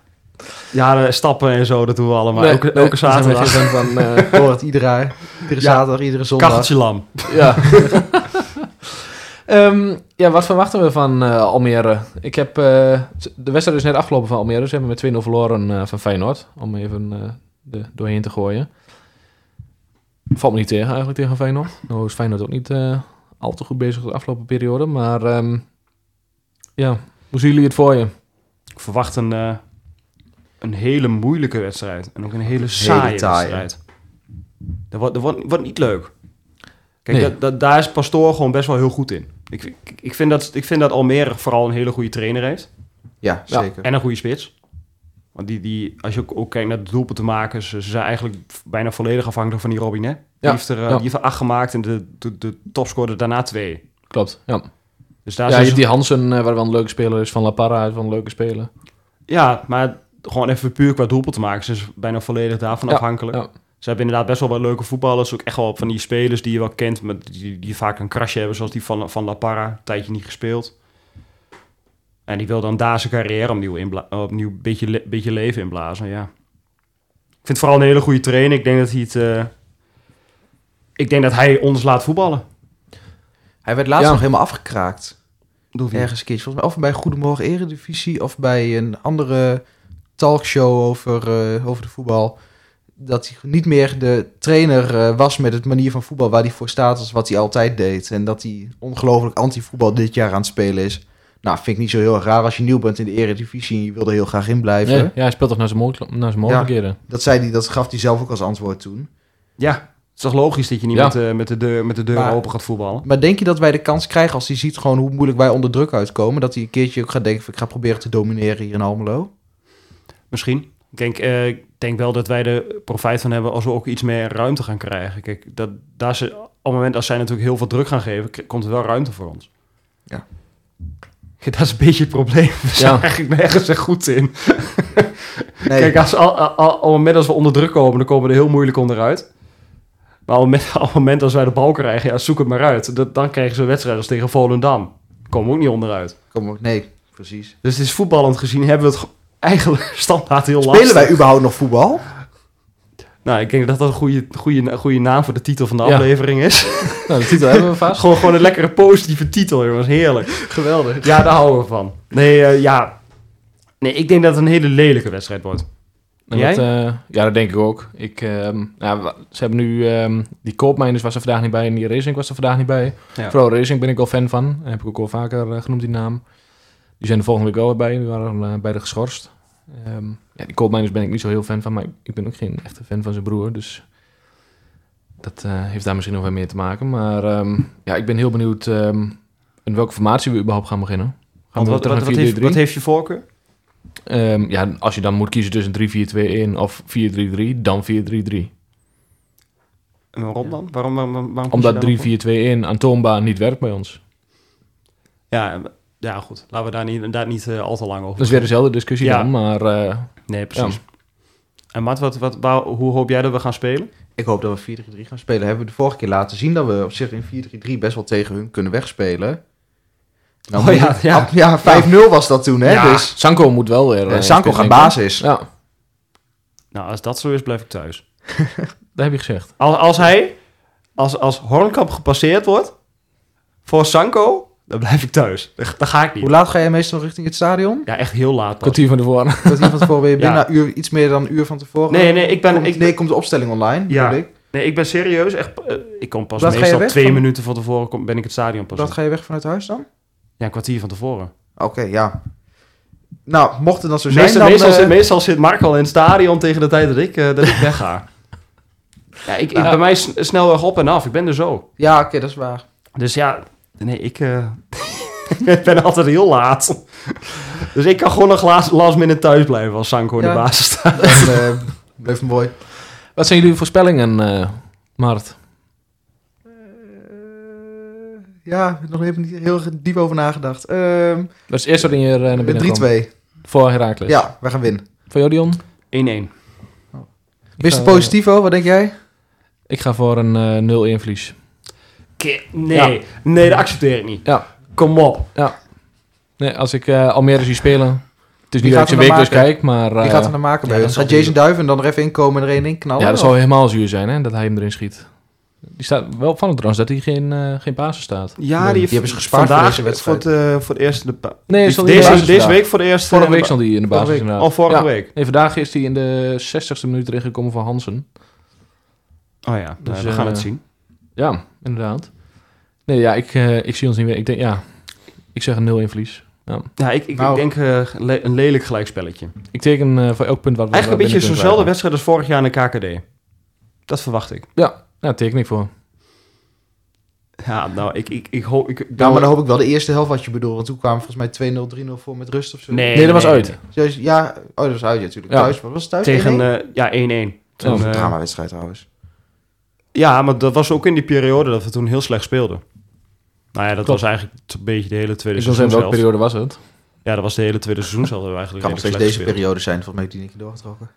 Ja de stappen en zo, dat doen we allemaal. Nee, elke, nee, elke zaterdag. van. eh, Ik hoor het iedere, iedere Ja. zaterdag, iedere zondag. Kacheltje lam. Ja. [laughs] Ehm, ja, wat verwachten we van eh, Almere? Ik heb, eh, de wedstrijd is net afgelopen van Almere. Ze hebben met 2-0 verloren eh, van Feyenoord. Om even eh de, doorheen te gooien. Valt me niet tegen eigenlijk tegen Feyenoord. Nou is Feyenoord ook niet eh, al te goed bezig de afgelopen periode. Maar ehm, ja, hoe zien jullie het voor je? Ik verwacht een, eh, een hele moeilijke wedstrijd. En ook een hele saaie wedstrijd. Dat wordt, dat wordt, wordt niet leuk. Kijk, Nee. dat, dat, daar is Pastoor gewoon best wel heel goed in. Ik, ik, ik, vind dat, ik vind dat Almere vooral een hele goede trainer heeft. Ja, Ja. zeker. En een goede spits. Want die, die, als je ook, ook kijkt naar de doelpunten maken, ze, ze zijn eigenlijk bijna volledig afhankelijk van die Robin. Hè? Die, Ja, heeft er, eh, ja. die heeft er acht gemaakt en de, de, de topscorer daarna twee. Klopt, ja. Dus daar ja, zijn die Hansen, eh, waar wel een leuke speler is. Van La Parra is wel een leuke speler. ja, maar gewoon even puur qua doelpunten maken. Ze is bijna volledig daarvan Ja, afhankelijk. ja. Ze hebben inderdaad best wel wat leuke voetballers. Ook echt wel van die spelers die je wel kent, met die, die vaak een krasje hebben, zoals die van, van La Parra. Een tijdje niet gespeeld. En die wil dan daar zijn carrière opnieuw, opnieuw een beetje, le- beetje leven inblazen, ja. Ik vind het vooral een hele goede trainer. Ik denk dat hij het... eh, ik denk dat hij ons laat voetballen. Hij werd laatst Ja. nog helemaal afgekraakt. Doe Ergens een keertje. Volgens mij of bij Goedemorgen Eredivisie of bij een andere talkshow over, eh, over de voetbal. Dat hij niet meer de trainer eh, was met het manier van voetbal waar hij voor staat als wat hij altijd deed. En dat hij ongelooflijk anti-voetbal dit jaar aan het spelen is. Nou, vind ik niet zo heel erg raar als je nieuw bent in de Eredivisie en je wil er heel graag in blijven. Ja, ja, hij speelt toch naar zijn, naar zijn mogelijkheden. Dat, zei hij, dat gaf hij zelf ook als antwoord toen. Ja, het is toch logisch dat je niet Ja. met, de, met, de deur, met de deur Maar- open gaat voetballen? Maar denk je dat wij de kans krijgen als hij ziet gewoon hoe moeilijk wij onder druk uitkomen? Dat hij een keertje ook gaat denken van ik ga proberen te domineren hier in Almelo? Misschien. Ik denk, eh, ik denk wel dat wij er profijt van hebben als we ook iets meer ruimte gaan krijgen. Kijk, dat, daar ze, op het moment als zij natuurlijk heel veel druk gaan geven, komt er wel ruimte voor ons. Ja. Dat is een beetje het probleem. We zijn Ja. eigenlijk nergens echt goed in. [laughs] Nee, Kijk, als, al, al, al, op het moment als we onder druk komen, dan komen we er heel moeilijk onderuit. Maar [laughs] op het moment, als wij de bal krijgen, ja, zoek het maar uit. Dat, dan krijgen ze een wedstrijd als tegen Volendam. Komen we ook niet onderuit. kom ook, nee, precies. Dus het is voetballend gezien hebben we het eigenlijk [laughs] standaard heel lastig. Spelen wij überhaupt nog voetbal? Nou, ik denk dat dat een goede, goede, goede naam voor de titel van de Ja. aflevering is. [laughs] Nou, de titel hebben we vast. gewoon, gewoon een lekkere positieve titel, jongens. Heerlijk. Geweldig. Ja, daar houden we van. Nee, eh, ja. Nee, ik denk dat het een hele lelijke wedstrijd wordt. En Jij? dat, eh, ja, dat denk ik ook. Ik, nou, wa- ze hebben nu... ehm, die Koopmijners was er vandaag niet bij en die Racing was er vandaag niet bij. Ja. Vooral Racing ben ik wel fan van. Dat heb ik ook al vaker eh, genoemd, die naam. Die zijn de volgende week wel bij. Die waren uh, beide geschorst. Ehm, ja, die Koopmijners ben ik niet zo heel fan van. Maar ik ben ook geen echte fan van zijn broer. Dus dat eh, heeft daar misschien nog wel mee te maken. Maar ehm, ja, ik ben heel benieuwd ehm, in welke formatie we überhaupt gaan beginnen. Gaan Want we wat, wat, wat, heeft, 4-3-3? wat heeft je voorkeur? Ja, als je dan moet kiezen tussen 3-4-2-1 of 4-3-3, dan 4-3-3. En waarom dan? Waarom, waarom, Omdat daar dan 3-4-2-1 aantoonbaar niet werkt bij ons. Ja, ja, goed. Laten we daar niet, daar niet eh, al te lang over. Dat is weer dezelfde discussie Ja. dan, maar eh, Nee, precies. En Matt, wat, wat, waar- hoe hoop jij dat we gaan spelen? Ik hoop dat we 4-3-3 gaan spelen. Hebben we de vorige keer laten zien dat we op zich in 4-3-3 best wel tegen hun kunnen wegspelen. Nou, Oh ja, ja. [laughs] ja 5-0 was dat toen, hè? Ja. Dus Sanko moet wel weer... eh, Sanko gaat basis. Ja, Nou, als dat zo is, blijf ik thuis. [laughs] dat heb je gezegd. Als, als hij, als, als Hornkamp gepasseerd wordt voor Sanko, dan blijf ik thuis. Dan, ga ik Hoe niet. laat ga jij meestal richting het stadion? Ja, echt heel laat. Kwartier van tevoren. [laughs] Kwartier van tevoren ben je Ja. binnen een uur, iets meer dan een uur van tevoren. Nee, nee, ik ben... Komt, ik, nee, komt de opstelling online? Ja. ik. nee, ik ben serieus. Echt, eh, ik kom pas meestal weg twee van- minuten van tevoren kom, ben ik het stadion pas. Wat ga je weg vanuit huis dan? Ja, een kwartier van tevoren. Oké, ja. Nou, mocht het dan zo zijn, Meestal, dan... meestal, eh, zit, meestal zit Mark al in het stadion tegen de tijd dat ik, eh, dat ik wegga. [laughs] Ja, ik, ik, Ja. bij mij is snelweg op en af. Ik ben er zo. Ja, oké, dat is waar. Dus ja, nee, ik [laughs] ik ben altijd heel laat. Dus ik kan gewoon nog last, last minute thuis blijven als Sanko in de basis staat. Dat eh, blijft mooi. Wat zijn jullie voorspellingen, eh Mart? Ja, nog even niet heel diep over nagedacht. Ehm Dat is eerst wat in je uh, naar binnen kwam. 3-2. Voor Herakles. Ja, we gaan winnen. Voor jou, Dion? 1-1. Mr. ga- Positivo, wat denk jij? Ik ga voor een eh 0-1 verlies. Nee, nee, dat accepteer ik niet. Ja. Kom op. Nee, als ik eh Almere zie spelen... Het is niet dat ik zijn dus kijk, maar... Wie eh, gaat er naar maken ja, bij Gaat Jason Duiven dan er even inkomen en er één in knallen? Ja, dat zou helemaal zuur zijn, hè, dat hij hem erin schiet. Die staat wel van het trouwens dat hij geen, eh geen basis staat. Ja, die, die hebben ze gespaard voor vandaag deze wedstrijd. Voor, het, eh, voor de eerste... De pa- Nee, Die- de deze, basis deze week voor de eerste... Vorige week stond hij in de basis week. inderdaad. Oh, vorige Ja. week. Nee, vandaag is hij in de 60ste minuut erin gekomen voor Hansen. Oh ja, Dus, nou, we gaan eh, het zien. Ja, inderdaad. Nee, ja, ik, eh, ik zie ons niet meer. Ik denk, ja, ik zeg een 0-1 verlies. Ja. Ja, ik, ik, Nou. ik denk eh, le- een lelijk gelijkspelletje. Ik teken eh, voor elk punt wat we Eigenlijk een beetje zo'nzelfde wedstrijd als vorig jaar in de KKD. Dat verwacht ik. Ja, daar teken ik voor. Ja, nou, ik, ik, ik hoop... Ik, Ja, maar dan hoop ik wel de eerste helft wat je bedoelt. Want toen kwamen volgens mij 2-0, 3-0 voor met rust of zo. Nee, Nee, dat was uit. Dus ja, oh, dat was uit ja, natuurlijk. Ja. Thuis, wat was het thuis? Tegen, 1-1? eh, ja, 1-1. Toen, Een dramawedstrijd trouwens. Ja, maar dat was ook in die periode dat we toen heel slecht speelden. Nou ja, dat Klopt. was eigenlijk een beetje de hele tweede Ik wil zeggen, welke periode was het? Ja, dat was de hele tweede seizoenshelft. dat we eigenlijk kan nog steeds deze periode zijn. Volgens mij die niet doorgetrokken.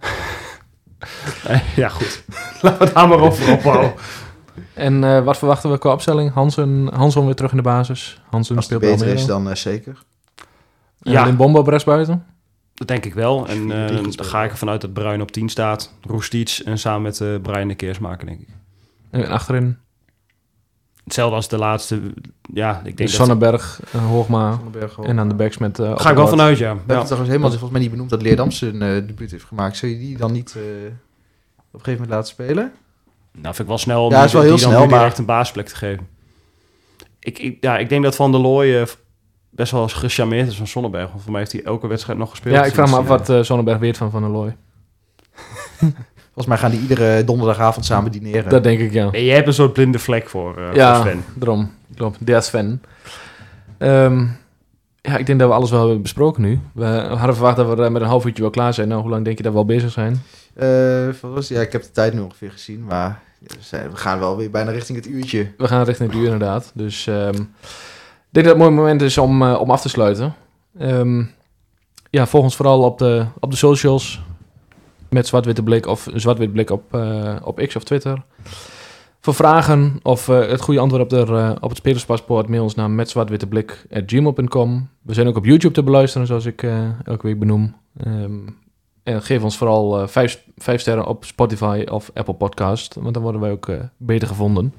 gespeeld. [laughs] ja, goed. [laughs] Laten we het daar maar over ophouden. [laughs] En eh, wat verwachten we qua opstelling? Hansen, Hansen weer terug in de basis. Hansen Als het speelt beter is, dan eh, zeker. En Ja. in Bombo op rechtsbuiten. Dat denk ik wel. En eh, drie dan ga ik ervan uit dat Bruin op 10 staat. Roestic en samen met eh Brian de Keers maken, denk ik. En achterin Hetzelfde als de laatste. Ja, ik denk dat... Sonnenberg, eh, Hoogma. Ook. En aan de backs met... eh, Ga ik wel vanuit, ja. We hebben ja. trouwens helemaal volgens mij niet benoemd dat Leerdam zijn eh debuut heeft gemaakt. Zul je die dan niet eh, op een gegeven moment laten spelen? Nou, vind ik wel snel om Ja, die- is wel die heel dan snel, nu maar- direct een baasplek te geven. Ik, ik, ja, ik denk dat Van der Looy best wel gecharmeerd is van Sonnenberg. Want voor mij heeft hij elke wedstrijd nog gespeeld. Ja, ik vraag me af wat eh Sonnenberg weet van Van der Looy. [laughs] Volgens mij gaan die iedere donderdagavond samen dineren. Dat denk ik, ja. Nee, je hebt een soort blinde vlek voor, eh Ja. voor Sven. Daarom, klopt. Der Sven. Ehm, ja, ik denk dat we alles wel hebben besproken nu. We hadden verwacht dat we met een half uurtje wel klaar zijn. Nou, hoe lang denk je dat we al bezig zijn? Eh, was- ja, ik heb de tijd nu ongeveer gezien, maar we, gaan wel weer bijna richting het uurtje. We gaan richting het uur inderdaad. Dus ehm, ik denk dat het een mooi moment is om, eh, om af te sluiten. Ehm, ja, volg ons vooral op de, op de socials. Met Zwart-Witte Blik of Zwart-Wit Blik op, eh, op X of Twitter. Voor vragen of eh, het goede antwoord op, de, eh, op het spelerspaspoort... mail ons naar metzwartwitteblik.gmail.com. We zijn ook op YouTube te beluisteren, zoals ik eh, elke week benoem. Ehm, en geef ons vooral vijf, vijf sterren op Spotify of Apple Podcast. Want dan worden wij ook eh, beter gevonden.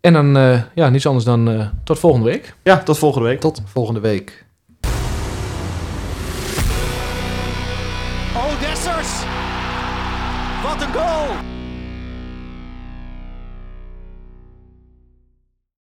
En dan, eh, ja, niets anders dan eh, tot volgende week. Ja, tot volgende week. Tot volgende week. Goal.